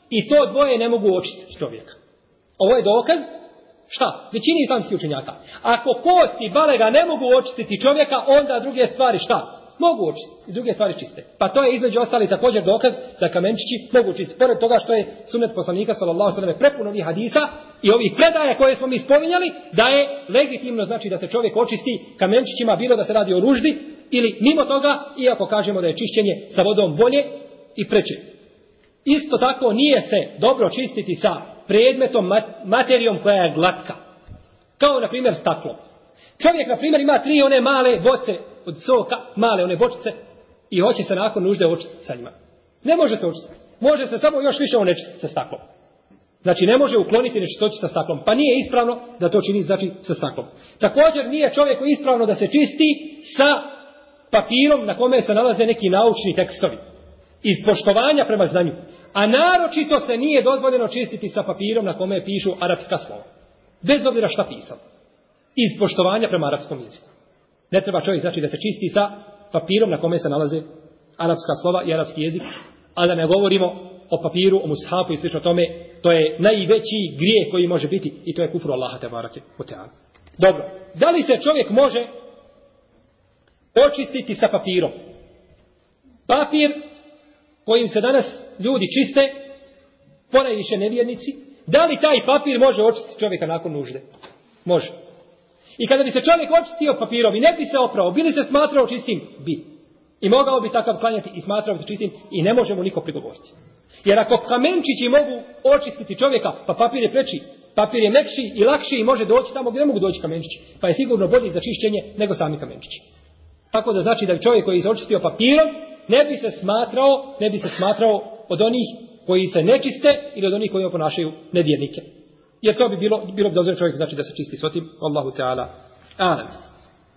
i to dvoje ne mogu očistiti čovjeka. Ovo je dokaz Šta? Većini islamskih učenjaka. Ako kost i balega ne mogu očistiti čovjeka, onda druge stvari šta? Mogu očistiti. Druge stvari čiste. Pa to je između ostali također dokaz da kamenčići mogu očistiti. Pored toga što je sunet poslanika, sallallahu sallam, prepuno ovih hadisa i ovih predaja koje smo mi spominjali, da je legitimno znači da se čovjek očisti kamenčićima, bilo da se radi o ruždi, ili mimo toga, iako kažemo da je čišćenje sa vodom bolje i preče. Isto tako nije se dobro čistiti sa predmetom, materijom koja je glatka. Kao, na primjer, staklo. Čovjek, na primjer, ima tri one male boce od soka, male one bočice, i hoće se nakon nužde očistiti sa njima. Ne može se očistiti. Može se samo još više onečistiti sa staklom. Znači, ne može ukloniti nečistoći sa staklom. Pa nije ispravno da to čini, znači, sa staklom. Također, nije čovjeku ispravno da se čisti sa papirom na kome se nalaze neki naučni tekstovi. Iz poštovanja prema znanju. A naročito se nije dozvoljeno čistiti sa papirom na kome pišu arapska slova. Bez obzira šta pisao. Iz poštovanja prema arapskom jeziku. Ne treba čovjek znači da se čisti sa papirom na kome se nalaze arapska slova i arapski jezik. A da ne govorimo o papiru, o mushafu i slično tome, to je najveći grije koji može biti i to je kufru Allaha te barake u Dobro, da li se čovjek može očistiti sa papirom? Papir kojim se danas ljudi čiste, ponajviše nevjernici, da li taj papir može očistiti čovjeka nakon nužde? Može. I kada bi se čovjek očistio papirom i ne bi se oprao, bi li se smatrao čistim? Bi. I mogao bi takav klanjati i smatrao se čistim i ne može mu niko prigovoriti. Jer ako kamenčići mogu očistiti čovjeka, pa papir je preči, papir je mekši i lakši i može doći tamo gdje mogu doći kamenčići, pa je sigurno bolji za čišćenje nego sami kamenčići. Tako da znači da čovjek koji je očistio papirom, ne bi se smatrao, ne bi se smatrao od onih koji se nečiste ili od onih koji oponašaju nedjernike. Jer to bi bilo, bilo bi dozirno čovjek znači da se čisti s otim, Allahu Teala. Amen.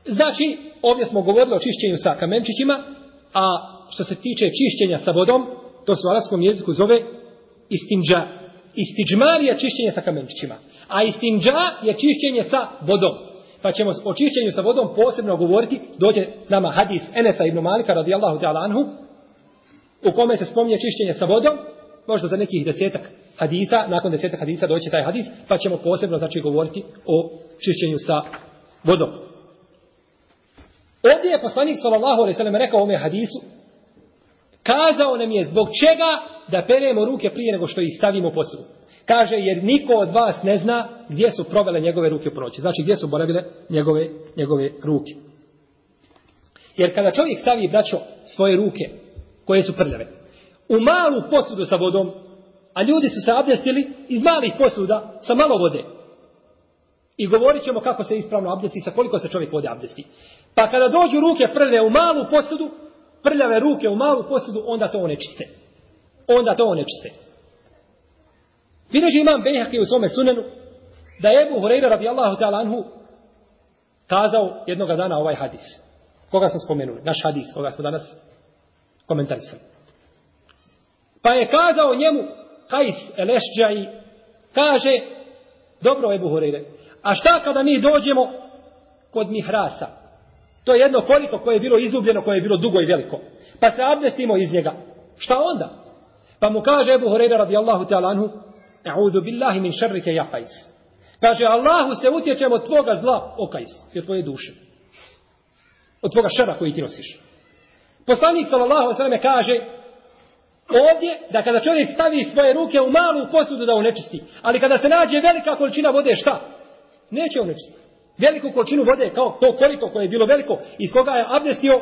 Znači, ovdje smo govorili o čišćenju sa kamenčićima, a što se tiče čišćenja sa vodom, to se u arabskom jeziku zove istinđa. Istiđmar je čišćenje sa kamenčićima, a istinđa je čišćenje sa vodom pa ćemo o čišćenju sa vodom posebno govoriti, dođe nama hadis Enesa ibn Malika radijallahu ta'ala anhu, u kome se spominje čišćenje sa vodom, možda za nekih desetak hadisa, nakon desetak hadisa doće taj hadis, pa ćemo posebno znači govoriti o čišćenju sa vodom. Ovdje je poslanik sallallahu alejhi ve sellem rekao ome hadisu kazao nam je zbog čega da peremo ruke prije nego što ih stavimo posudu. Kaže, jer niko od vas ne zna gdje su provele njegove ruke u ponoći. Znači, gdje su boravile njegove, njegove ruke. Jer kada čovjek stavi, braćo, svoje ruke, koje su prljave, u malu posudu sa vodom, a ljudi su se abdestili iz malih posuda sa malo vode, I govorit ćemo kako se ispravno abdesti, sa koliko se čovjek vode abdesti. Pa kada dođu ruke prljave u malu posudu, prljave ruke u malu posudu, onda to one čiste. Onda to one čiste. Bileži imam Bejhak u svome sunenu da je Ebu Hureyre radijallahu ta'ala anhu kazao jednoga dana ovaj hadis. Koga smo spomenuli? Naš hadis, koga smo danas komentarisali. Pa je kazao njemu Kajs Elešđaji kaže dobro Ebu Hureyre, a šta kada mi dođemo kod Mihrasa? To je jedno koliko koje je bilo izubljeno, koje je bilo dugo i veliko. Pa se abnestimo iz njega. Šta onda? Pa mu kaže Ebu Hureyre radijallahu ta'ala anhu A'udhu billahi min šarrike ja kajs. Kaže, Allahu se utječemo od tvoga zla, o kajs, od tvoje duše. Od tvoga šara koji ti nosiš. Poslanik sallallahu sveme kaže ovdje da kada čovjek stavi svoje ruke u malu posudu da onečisti, ali kada se nađe velika količina vode, šta? Neće onečistiti. Veliku količinu vode, kao to koliko koje je bilo veliko, iz koga je abnestio,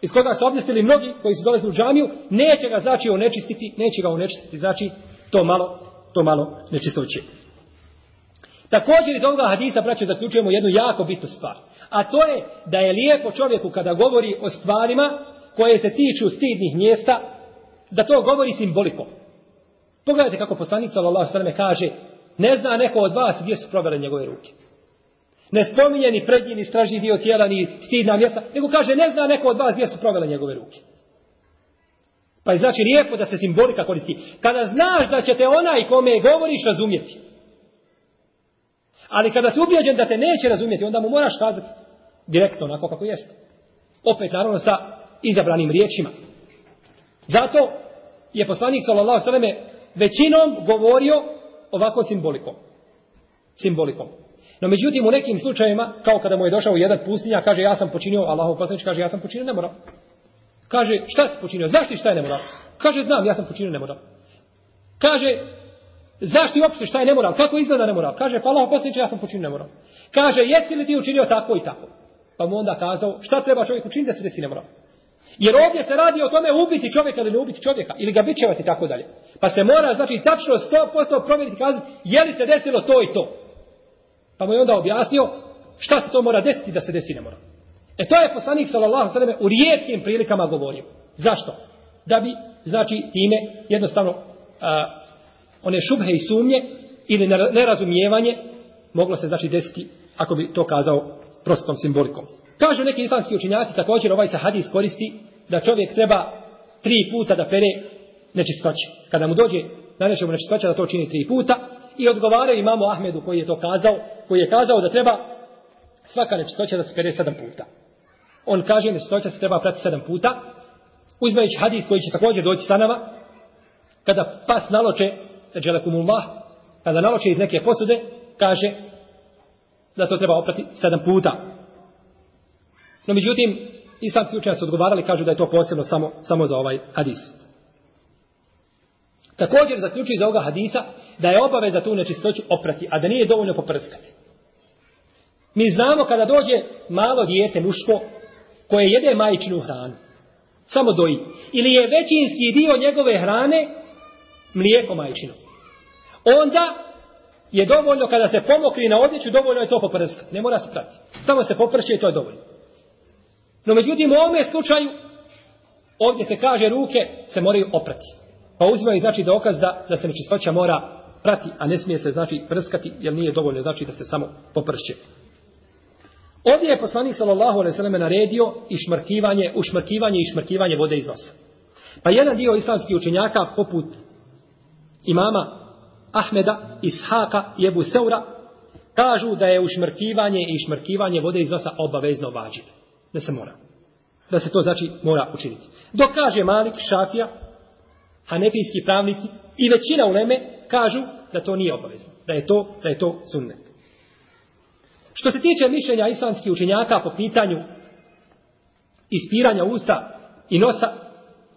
iz koga su abnestili mnogi koji su dolazili u džamiju, neće ga znači onečistiti, neće ga onečistiti, znači to malo to malo nečistoće. Također iz ovoga hadisa, braće, zaključujemo jednu jako bitnu stvar. A to je da je lijepo čovjeku kada govori o stvarima koje se tiču stidnih mjesta, da to govori simbolikom. Pogledajte kako poslanik sallallahu alejhi ve kaže: "Ne zna neko od vas gdje su provele njegove ruke." Ne spominje ni prednji ni stražni dio tijela ni stidna mjesta, nego kaže: "Ne zna neko od vas gdje su provele njegove ruke." Pa je znači lijepo da se simbolika koristi. Kada znaš da će te onaj kome govoriš razumjeti. Ali kada se ubijeđen da te neće razumjeti, onda mu moraš kazati direktno onako kako jeste. Opet naravno sa izabranim riječima. Zato je poslanik sallallahu sallam većinom govorio ovako simbolikom. Simbolikom. No međutim u nekim slučajima, kao kada mu je došao jedan pustinja, kaže ja sam počinio, Allahov poslanič kaže ja sam počinio, ne moram. Kaže, šta si počinio? Znaš ti šta je nemoral? Kaže, znam, ja sam počinio nemoral. Kaže, znaš ti uopšte šta je nemoral? Kako izgleda nemoral? Kaže, pa Allah posljednice, ja sam počinio nemoral. Kaže, jesi li ti učinio tako i tako? Pa mu onda kazao, šta treba čovjek učiniti da se desi nemoral? Jer ovdje se radi o tome ubiti čovjeka ili ne ubiti čovjeka, ili ga bićevati i tako dalje. Pa se mora, znači, tačno 100% provjeriti kazati, je li se desilo to i to? Pa mu je onda objasnio, šta se to mora desiti da se desi nemoral? E to je poslanik sallallahu sallam u rijetkim prilikama govorio. Zašto? Da bi, znači, time jednostavno a, one šubhe i sumnje ili nerazumijevanje moglo se, znači, desiti ako bi to kazao prostom simbolikom. Kažu neki islamski učinjaci također ovaj se hadis koristi da čovjek treba tri puta da pere nečistoće. Kada mu dođe na nečemu nečistoće da to čini tri puta i odgovaraju imamo Ahmedu koji je to kazao, koji je kazao da treba svaka nečistoća da se pere sedam puta. On kaže nesnoća se treba prati sedam puta. Uzmajući hadis koji će također doći sa nama. Kada pas naloče, dželakumullah, kada naloče iz neke posude, kaže da to treba oprati sedam puta. No međutim, islamski učenja su odgovarali, kažu da je to posebno samo, samo za ovaj hadis. Također zaključuje iz ovoga hadisa da je obaveza tu nečistoću oprati, a da nije dovoljno poprskati. Mi znamo kada dođe malo dijete muško, koje jede majčinu hranu. Samo doji. Ili je većinski dio njegove hrane mlijeko majčino. Onda je dovoljno kada se pomokri na odjeću, dovoljno je to poprskati. Ne mora se prati. Samo se poprši i to je dovoljno. No međutim u ovom slučaju ovdje se kaže ruke se moraju oprati. Pa uzimaju znači dokaz da, da se nečistoća mora prati, a ne smije se znači prskati jer nije dovoljno znači da se samo poprši. Ovdje je poslanik sallallahu alejhi ve selleme naredio i šmrkivanje, ušmrkivanje i šmrkivanje vode iz nosa. Pa jedan dio islamskih učenjaka poput imama Ahmeda, Ishaqa, Jebu Seura, kažu da je ušmrkivanje i šmrkivanje vode iz nosa obavezno vađen. Da se mora. Da se to znači mora učiniti. Dok kaže Malik, Šafija, Hanefijski pravnici i većina u Leme kažu da to nije obavezno. Da je to, da je to sunnet. Što se tiče mišljenja islamskih učenjaka po pitanju ispiranja usta i nosa,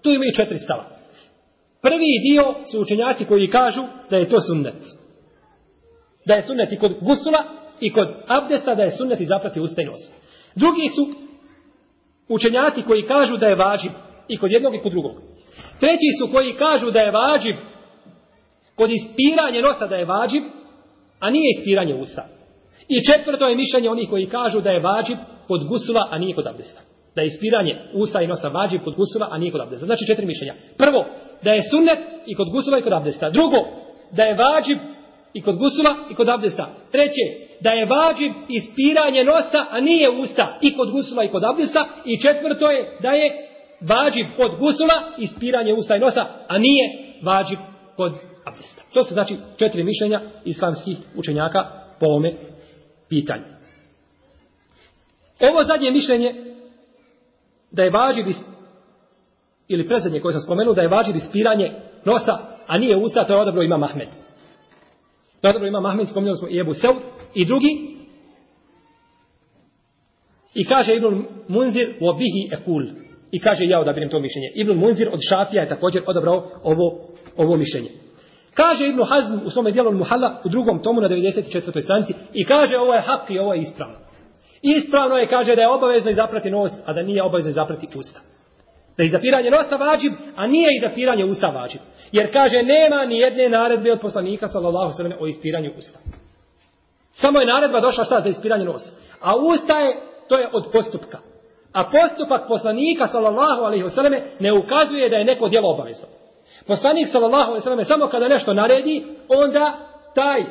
tu imaju četiri stava. Prvi dio su učenjaci koji kažu da je to sunnet. Da je sunnet i kod gusula i kod abdesta da je sunnet i zaprati usta i nosa. Drugi su učenjaci koji kažu da je važib i kod jednog i kod drugog. Treći su koji kažu da je važib kod ispiranje nosa da je važib, a nije ispiranje usta. I četvrto je mišljenje onih koji kažu da je vađib kod gusula, a nije kod abdesta. Da je ispiranje usta i nosa vađib kod gusula, a nije kod abdesta. Znači četiri mišljenja. Prvo, da je sunnet i kod gusula i kod abdesta. Drugo, da je vađib i kod gusula i kod abdesta. Treće, da je vađib ispiranje nosa, a nije usta i kod gusula i kod abdesta. I četvrto je da je vađib kod gusula ispiranje usta i nosa, a nije vađib kod abdesta. To se znači četiri mišljenja islamskih učenjaka po ovome pitanje. Ovo zadnje mišljenje da je važiv ili predsjednje koje sam spomenuo da je važiv ispiranje nosa, a nije usta, to je odabro ima Mahmed. To odabro ima Mahmed, spomenuo smo i Ebu Seu i drugi. I kaže Ibn Munzir u obihi ekul. I kaže ja odabirim to mišljenje. Ibn Munzir od Šafija je također odabrao ovo, ovo mišljenje. Kaže Ibn Hazm u svome dijelu Muhalla u drugom tomu na 94. stranici i kaže ovo je hak i ovo je ispravno. Ispravno je, kaže, da je obavezno izaprati nos, a da nije obavezno izaprati usta. Da je izapiranje nosa vađib, a nije izapiranje usta vađib. Jer, kaže, nema ni jedne naredbe od poslanika, sallallahu sallam, o ispiranju usta. Samo je naredba došla šta za ispiranje nosa. A usta je, to je od postupka. A postupak poslanika, sallallahu alaihi sallam, ne ukazuje da je neko djelo obavezno. Poslanik sallallahu alejhi ve samo kada nešto naredi, onda taj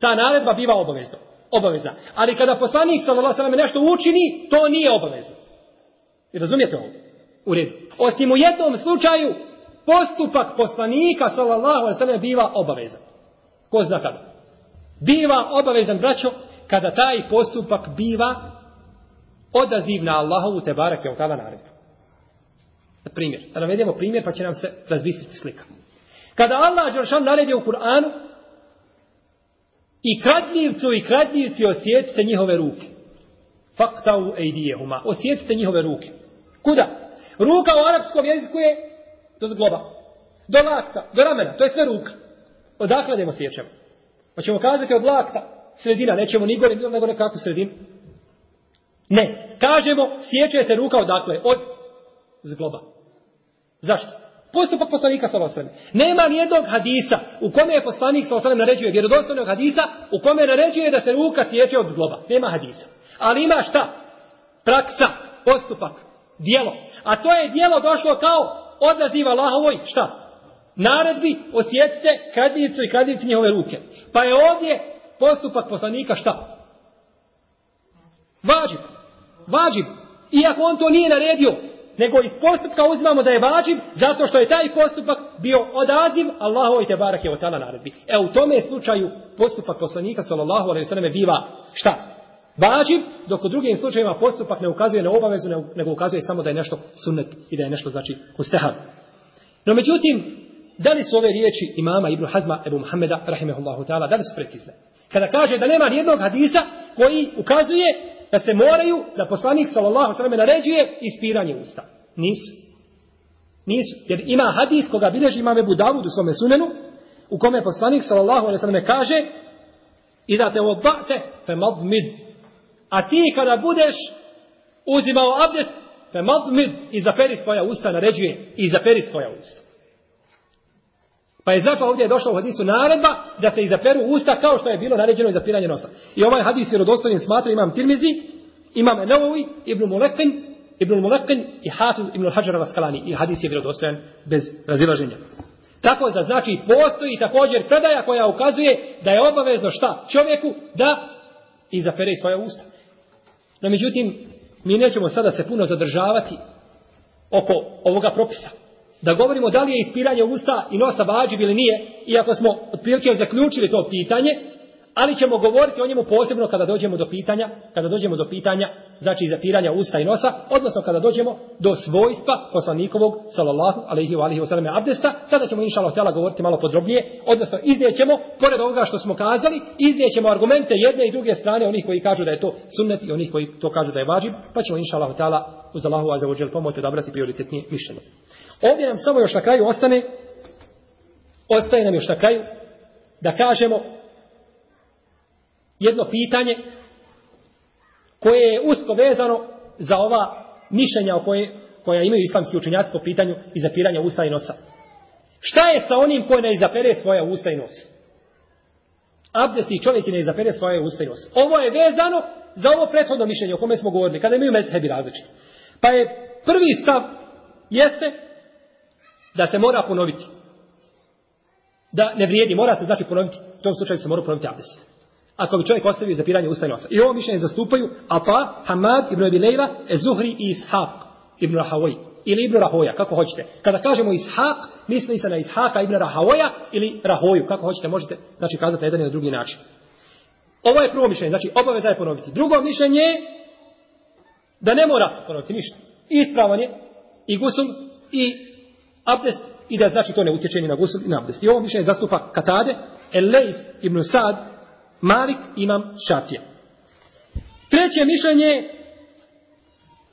ta naredba biva obavezna. Obavezna. Ali kada poslanik sallallahu alejhi ve nešto učini, to nije obavezno. I razumijete ovo? U redu. Osim u jednom slučaju, postupak poslanika sallallahu alejhi ve biva obavezan. Ko zna kada? Biva obavezan, braćo, kada taj postupak biva odaziv na Allahovu tebarak je u tada naredbu. Na primjer, da navedemo primjer pa će nam se razvisliti slika. Kada Allah Đeršan naredi u Kur'anu i kradljivcu i kradljivci osjecite njihove ruke. Faktau ejdijehuma. Osjecite njihove ruke. Kuda? Ruka u arapskom jeziku je do zgloba. Do lakta, do ramena. To je sve ruka. Odakle da im osjećamo? Pa ćemo kazati od lakta sredina. Nećemo ni gore, nego nekakvu sredinu. Ne. Kažemo, sjeća se ruka odakle? Od zgloba. Zašto? Postupak poslanika sa osvrame. Nema nijednog hadisa u kome je poslanik sa osvrame naređuje, vjerodostavnog hadisa u kome naređuje da se ruka sjeće od zgloba. Nema hadisa. Ali ima šta? Praksa, postupak, dijelo. A to je dijelo došlo kao odaziv Allahovoj šta? Naredbi osjecite kradljicu i kradljicu njihove ruke. Pa je ovdje postupak poslanika šta? Važib. Važib. Iako on to nije naredio, nego iz postupka uzimamo da je vađiv zato što je taj postupak bio odaziv Allahu i Tebarak je o tala naredbi. E u tome slučaju postupak poslanika sallallahu alaihi sallam biva šta? Vađiv, dok u drugim slučajima postupak ne ukazuje na obavezu, nego ukazuje samo da je nešto sunnet i da je nešto znači ustehan. No međutim, da li su ove riječi imama Ibn Hazma Ebu Muhammeda, rahimehullahu ta'ala, da li su precizne? Kada kaže da nema nijednog hadisa koji ukazuje da se moraju, da poslanik sallallahu sallam naređuje ispiranje usta. Nisu. Nisu. Jer ima hadis koga bileži imam Ebu Davud u svome sunenu, u kome poslanik sallallahu sallam kaže i da te obate fe mid. A ti kada budeš uzimao abdest, fe mid i zaperi svoja usta, naređuje i zaperi svoja usta. Pa je zato ovdje je došao u hadisu naredba da se izaperu usta kao što je bilo naređeno i zapiranje nosa. I ovaj hadis je rodostavljen smatra imam Tirmizi, imam Enovi, Ibn Mulekin, Ibn Mulekin i Hatun Ibn Hajar Raskalani. I hadis je rodostavljen bez razilaženja. Tako da znači postoji također predaja koja ukazuje da je obavezno šta čovjeku da izapere svoja usta. No međutim, mi nećemo sada se puno zadržavati oko ovoga propisa da govorimo da li je ispiranje usta i nosa vađib ili nije, iako smo otprilike zaključili to pitanje, ali ćemo govoriti o njemu posebno kada dođemo do pitanja, kada dođemo do pitanja, znači zapiranja usta i nosa, odnosno kada dođemo do svojstva poslanikovog, salallahu alaihi wa alaihi wa sallam, abdesta, tada ćemo inšalo htjela govoriti malo podrobnije, odnosno iznijećemo, pored ovoga što smo kazali, iznijećemo argumente jedne i druge strane, onih koji kažu da je to sunnet i onih koji to kažu da je važib, pa ćemo inšalo htjela uz Allahu azzawajal pomoći odabrati prioritetnije mišljenje. Ovdje nam samo još na kraju ostane, ostaje nam još na kraju, da kažemo jedno pitanje koje je usko vezano za ova mišljenja koje, koja imaju islamski učenjaci po pitanju izapiranja usta i nosa. Šta je sa onim koji ne izapere svoja usta i nos? Abdesti čovjek ne izapere svoje usta i nos. Ovo je vezano za ovo prethodno mišljenje o kome smo govorili, kada imaju mezhebi različni. Pa je prvi stav jeste da se mora ponoviti. Da ne vrijedi, mora se znači ponoviti. U tom slučaju se mora ponoviti abdest. Ako bi čovjek ostavio zapiranje usta i nosa. I ovo mišljenje zastupaju Ata, Hamad, Ibn Abi Leila, Ezuhri i Ishaq, Ibn Rahavoj. Ili Ibn Rahoja, kako hoćete. Kada kažemo Ishaq, misli se na Ishaqa, Ibn Rahavoja ili Rahoju. Kako hoćete, možete znači, kazati na jedan ili drugi način. Ovo je prvo mišljenje, znači obaveza je ponoviti. Drugo mišljenje je da ne mora ponoviti ništa. Ispravan je i gusum i abdest i da znači to ne utječe ni na gusl ni na abdest. I ovo mišljenje zastupa Katade, Elejf ibn Sad, Malik imam Šafija. Treće mišljenje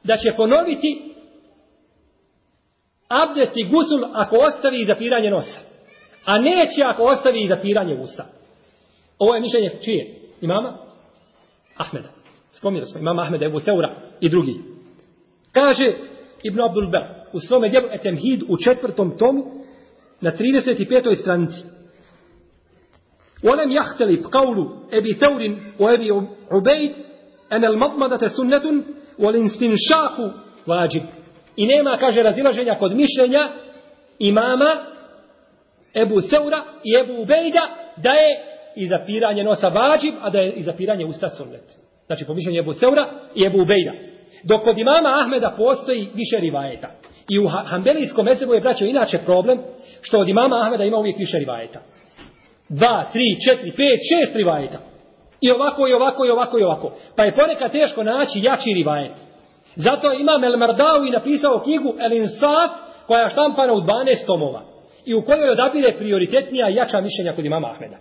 da će ponoviti abdest i gusul ako ostavi i zapiranje nosa. A neće ako ostavi i zapiranje usta. Ovo je mišljenje čije? Imama? Ahmeda. Spomnio smo imama Ahmeda, Ebu Seura i drugi. Kaže Ibn Abdul Bel u svome djelu Etemhid u četvrtom tomu na 35. stranici. Olem jahteli pkaulu Ebi Theurin u Ebi Ubejd en el mazmadate sunnetun u olin vađib. I nema, kaže, razilaženja kod mišljenja imama Ebu Seura i Ebu Ubejda da je i zapiranje nosa vađib, a da je i zapiranje usta sunnet. Znači, po mišljenju Ebu Seura i Ebu Ubejda. Dok kod imama Ahmeda postoji više rivajeta. I u Hanbelijskom mesebu je braćao inače problem što od imama Ahmeda ima uvijek više rivajeta. Dva, tri, četiri, pet, šest rivajeta. I ovako, i ovako, i ovako, i ovako. Pa je ponekad teško naći jači rivajet. Zato je imam El Mardau i napisao knjigu El Insaf koja je štampana u 12 tomova. I u kojoj odabire prioritetnija jača mišljenja kod imama Ahmeda.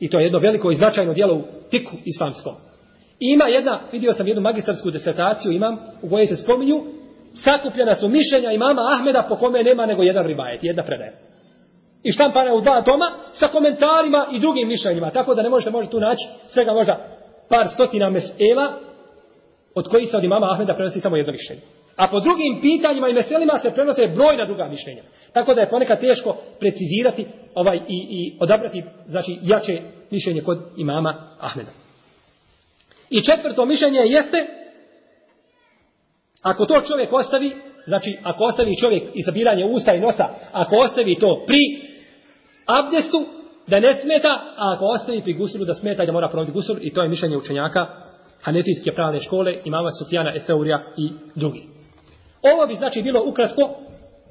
I to je jedno veliko i značajno dijelo u tiku islamskom. I ima jedna, vidio sam jednu magistarsku desertaciju imam u kojoj se spominju sakupljena su mišljenja imama Ahmeda po kome nema nego jedan rivajet, jedna predaja. I štampana je u dva doma sa komentarima i drugim mišljenjima. Tako da ne možete možda tu naći svega možda par stotina mesela od kojih se od imama Ahmeda prenosi samo jedno mišljenje. A po drugim pitanjima i meselima se prenose brojna druga mišljenja. Tako da je ponekad teško precizirati ovaj i, i odabrati znači, jače mišljenje kod imama Ahmeda. I četvrto mišljenje jeste Ako to čovjek ostavi, znači ako ostavi čovjek izabiranje usta i nosa, ako ostavi to pri abdestu, da ne smeta, a ako ostavi pri gusulu, da smeta i da mora provoditi gusul, i to je mišljenje učenjaka Hanefijske pravne škole, imama Sufijana Eseurija i drugi. Ovo bi znači bilo ukratko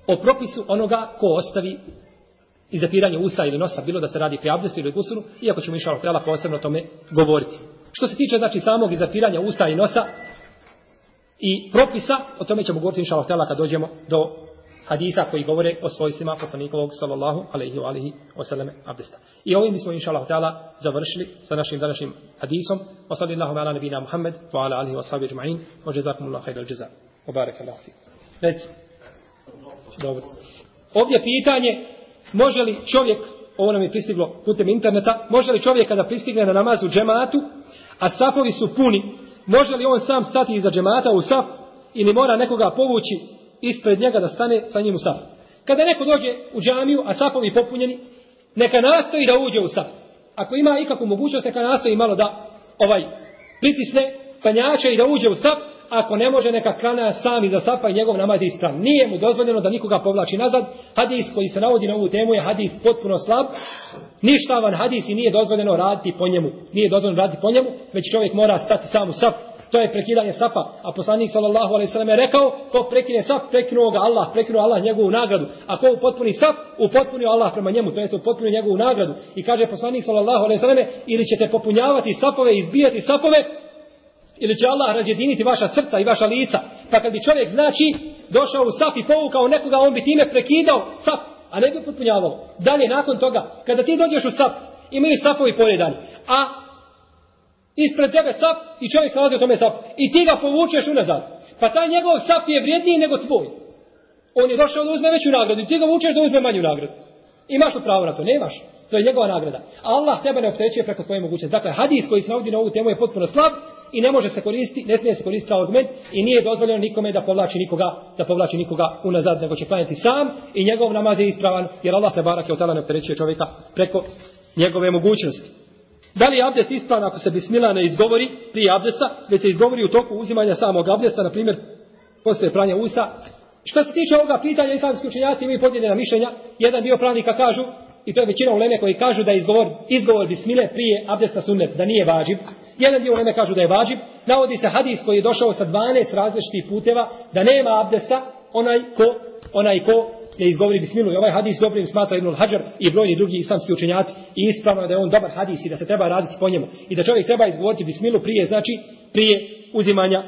o propisu onoga ko ostavi izapiranje usta ili nosa, bilo da se radi pri abdestu ili gusulu, iako ćemo išalo htjela posebno o tome govoriti. Što se tiče znači samog izapiranja usta i nosa, i propisa, o tome ćemo govoriti inša Allah kad dođemo do hadisa koji govore o svojstvima poslanikovog sallallahu alaihi wa alihi wa sallame abdesta. I ovim bismo inša Allah završili sa našim današnjim hadisom. Wa sallallahu ala nabina Muhammed wa ala alihi wa sahbihi jma'in wa jazakum Allah khayda al-jaza. Wa barak Allah fi. Već. Dobro. Ovdje pitanje, može li čovjek, ovo nam je pristiglo putem interneta, može li čovjek kada pristigne na namaz u džematu, a safovi su puni, Može li on sam stati iza džemata u saf ili mora nekoga povući ispred njega da stane sa njim u saf? Kada neko dođe u džamiju, a safovi popunjeni, neka nastoji da uđe u saf. Ako ima ikakvu mogućnost, neka nastoji malo da ovaj pritisne panjača i da uđe u saf, ako ne može neka klana sam i za safa i njegov namaz je ispravan. Nije mu dozvoljeno da nikoga povlači nazad. Hadis koji se navodi na ovu temu je hadis potpuno slab. Ništa van hadis i nije dozvoljeno raditi po njemu. Nije dozvoljeno raditi po njemu, već čovjek mora stati sam u saf. To je prekidanje safa. A poslanik sallallahu alejhi ve sellem je rekao: "Ko prekine saf, prekinuo ga Allah, prekinuo Allah njegovu nagradu. A ko upotpuni saf, upotpunio Allah prema njemu, to jest upotpunio njegovu nagradu." I kaže poslanik sallallahu alejhi ve selleme: "Ili ćete popunjavati safove i izbijati safove, ili će Allah razjediniti vaša srca i vaša lica. Pa kad bi čovjek znači došao u saf i povukao nekoga, on bi time prekidao saf, a ne bi potpunjavao. Dalje, nakon toga, kada ti dođeš u saf, imaju safovi poredani, a ispred tebe saf i čovjek se nalazi u tome saf i ti ga povučeš unazad. Pa taj njegov saf ti je vrijedniji nego tvoj. On je došao da uzme veću nagradu i ti ga vučeš da uzme manju nagradu. Imaš li pravo na to? Nemaš. To je njegova nagrada. Allah tebe ne opteće preko svoje mogućnosti. Dakle, hadis koji se navodi na ovu temu je potpuno slab, i ne može se koristiti, ne smije se koristiti argument i nije dozvoljeno nikome da povlači nikoga, da povlači nikoga unazad, nego će klanjati sam i njegov namaz je ispravan, jer Allah te barak je od tada ne opterećuje čovjeka preko njegove mogućnosti. Da li je abdest ispravan ako se bismila ne izgovori prije abdesta, već se izgovori u toku uzimanja samog abdesta, na primjer, posle pranja usta? Što se tiče ovoga pitanja, islamski učenjaci imaju podjedena mišljenja. Jedan dio pravnika kažu, i to je većina u Leme koji kažu da je izgovor, izgovor bismile prije abdesta sunnet, da nije važiv, Jedan dio uleme kažu da je važib. Navodi se hadis koji je došao sa 12 različitih puteva da nema abdesta onaj ko, onaj ko ne izgovori bismilu. I ovaj hadis dobrim smatra Ibnul Hajar i brojni drugi islamski učenjaci i ispravno je da je on dobar hadis i da se treba raditi po njemu. I da čovjek treba izgovoriti bismilu prije, znači prije uzimanja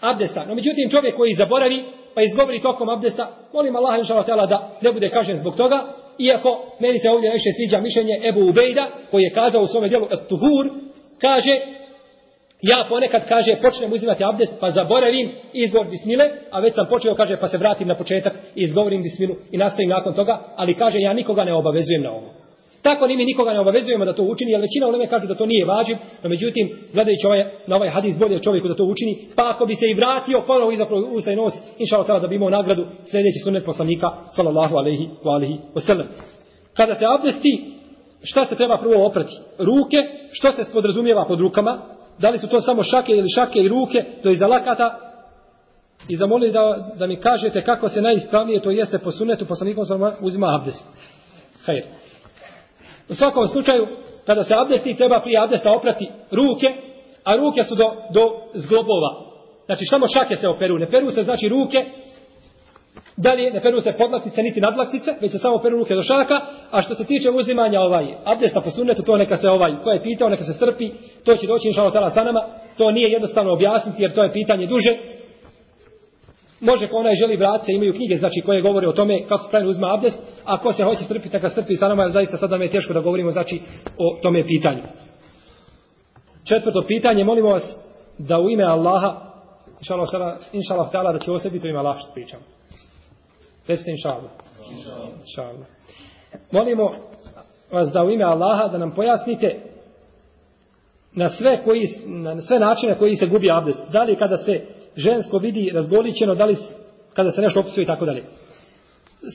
abdesta. No međutim čovjek koji zaboravi pa izgovori tokom abdesta, molim Allah inšalatela da ne bude kažen zbog toga, Iako meni se ovdje najviše sviđa mišljenje Ebu Ubejda koji je kazao u svome djelu Tuhur kaže ja ponekad kaže počnem uzimati abdest pa zaboravim izgovor bismile a već sam počeo kaže pa se vratim na početak izgovorim bismilu i nastavim nakon toga ali kaže ja nikoga ne obavezujem na ovo tako ni mi nikoga ne obavezujemo da to učini jer većina uleme kaže da to nije važiv no međutim gledajući ovaj, na ovaj hadis bolje čovjeku da to učini pa ako bi se i vratio ponovo iza usta i nos inšalo tada da bi imao nagradu sljedeći sunet poslanika sallallahu alaihi wa alihi wasallam kada se abdesti šta se treba prvo oprati? Ruke, što se podrazumijeva pod rukama? Da li su to samo šake ili šake i ruke, to je za lakata? I zamolili da, da mi kažete kako se najispravnije to jeste po sunetu, poslanikom sam uzima abdest. Hajde. U svakom slučaju, kada se abdesti, treba prije abdesta oprati ruke, a ruke su do, do zglobova. Znači, samo šake se operu. Ne peru se, znači, ruke, dalje, ne peru se podlaktice, niti nadlaktice, već se samo peru ruke do šaka, A što se tiče uzimanja ovaj abdesta po sunnetu, to neka se ovaj, ko je pitao, neka se strpi, to će doći inša Allah sa nama. To nije jednostavno objasniti jer to je pitanje duže. Može ko onaj želi vrat se, imaju knjige znači koje govore o tome kako se pravilno uzme abdest, a ko se hoće strpiti, neka strpi sa nama, jer zaista sad nam je teško da govorimo znači o tome pitanju. Četvrto pitanje, molimo vas da u ime Allaha, inša Allah, inša Allah, da će osebiti u ime Allah što pričamo. Recite inša Allah. Inša Allah molimo vas da u ime Allaha da nam pojasnite na sve, koji, na sve načine koji se gubi abdest. Da li kada se žensko vidi razgoličeno, da li kada se nešto opisuje i tako dalje.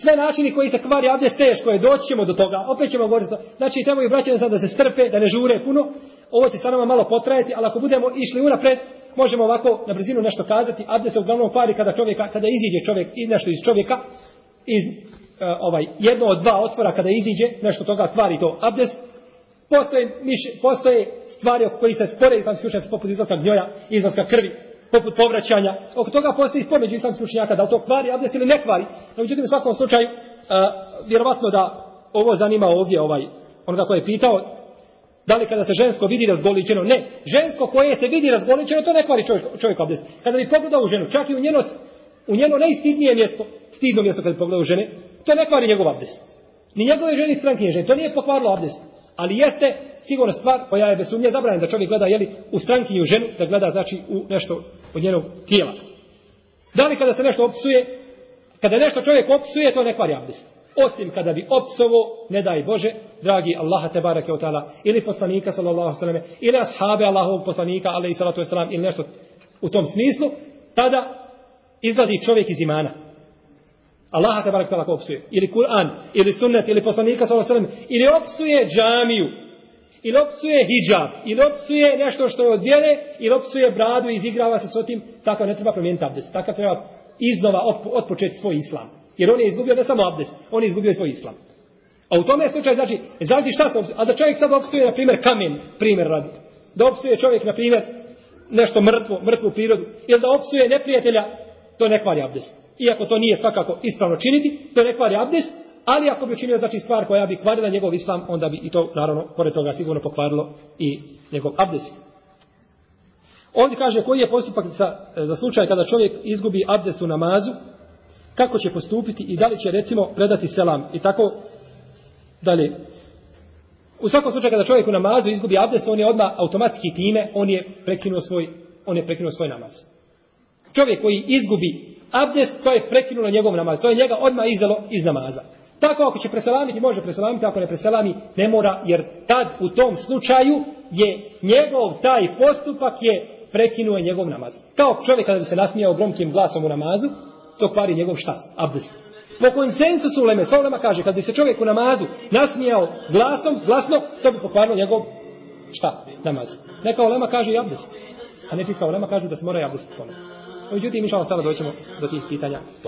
Sve načini koji se kvari abdest, teško je, doći ćemo do toga, opet ćemo govoriti. To. Znači, treba i braćan sam da se strpe, da ne žure puno. Ovo će sa nama malo potrajati, ali ako budemo išli unapred, možemo ovako na brzinu nešto kazati. Abdest se uglavnom kvari kada, čovjeka, kada iziđe čovjek i nešto iz čovjeka, iz ovaj jedno od dva otvora kada iziđe nešto toga kvari to abdest postoje, miš, postoje stvari oko kojih se spore islamski učenjaci poput izlaska gnjoja, izlaska krvi poput povraćanja, oko toga postoje spor među islamski učenjaka da li to kvari abdest ili ne kvari no međutim u svakom slučaju a, vjerovatno da ovo zanima ovdje ovaj, onoga koje je pitao Da li kada se žensko vidi razgoličeno? Ne. Žensko koje se vidi razgoličeno, to ne kvari čovjek, čovjek abdest. Kada bi pogledao u ženu, čak i u njenost, u njeno najstidnije mjesto, stidno mjesto kad pogledaju žene, to ne kvari njegov abdest. Ni njegove žene stranke žene, to nije pokvarilo abdest. Ali jeste sigurna stvar koja je besumnje zabranjena da čovjek gleda jeli, u strankinju ženu, da gleda znači u nešto od njenog tijela. Da li kada se nešto opsuje, kada nešto čovjek opsuje, to ne kvari abdest. Osim kada bi opsovo, ne daj Bože, dragi Allaha te barake o ta'ala, ili poslanika, sallallahu sallam, ili ashabe Allahovog poslanika, ali i sallatu sallam, ili nešto u tom smislu, tada izlazi čovjek iz imana. Allaha te barak tala opsuje. Ili Kur'an, ili sunnet, ili poslanika sa osrem. Ili opsuje džamiju. Ili opsuje hijab. Ili opsuje nešto što je od vjere. Ili opsuje bradu i izigrava se s otim. Takav ne treba promijeniti abdest. Takav treba iznova otpočeti svoj islam. Jer on je izgubio ne samo abdest. On je izgubio svoj islam. A u tome slučaju znači, znači šta se opsuje. A da čovjek sad opsuje, na primjer, kamen. Primjer radi. Da opsuje čovjek, na primjer, nešto mrtvo, mrtvu prirodu. Ili da opsuje neprijatelja to ne kvari abdest. Iako to nije svakako ispravno činiti, to ne kvari abdest, ali ako bi učinio znači stvar koja bi kvarila njegov islam, onda bi i to naravno pored toga sigurno pokvarilo i njegov abdest. Ovdje kaže koji je postupak za, za slučaj kada čovjek izgubi abdest u namazu, kako će postupiti i da li će recimo predati selam i tako dalje. U svakom slučaju kada čovjek u namazu izgubi abdest, on je odmah automatski time, on je prekinuo svoj, on je prekinuo svoj namaz. Čovjek koji izgubi abdest, to je prekinulo njegov namaz. To je njega odmah izdalo iz namaza. Tako ako će preselamiti, može preselamiti, ako ne preselami, ne mora, jer tad u tom slučaju je njegov taj postupak je prekinuo njegov namaz. Kao čovjek kada bi se nasmijao gromkim glasom u namazu, to kvari njegov šta? Abdest. Po konsensusu u Leme, Solema kaže, kada bi se čovjek u namazu nasmijao glasom, glasno, to bi pokvarilo njegov šta? Namaz. Neka Olema kaže i abdest. A ne tiska Olema kaže da se mora i abdest ponoviti. Međutim, mišljamo sada doćemo do tih pitanja.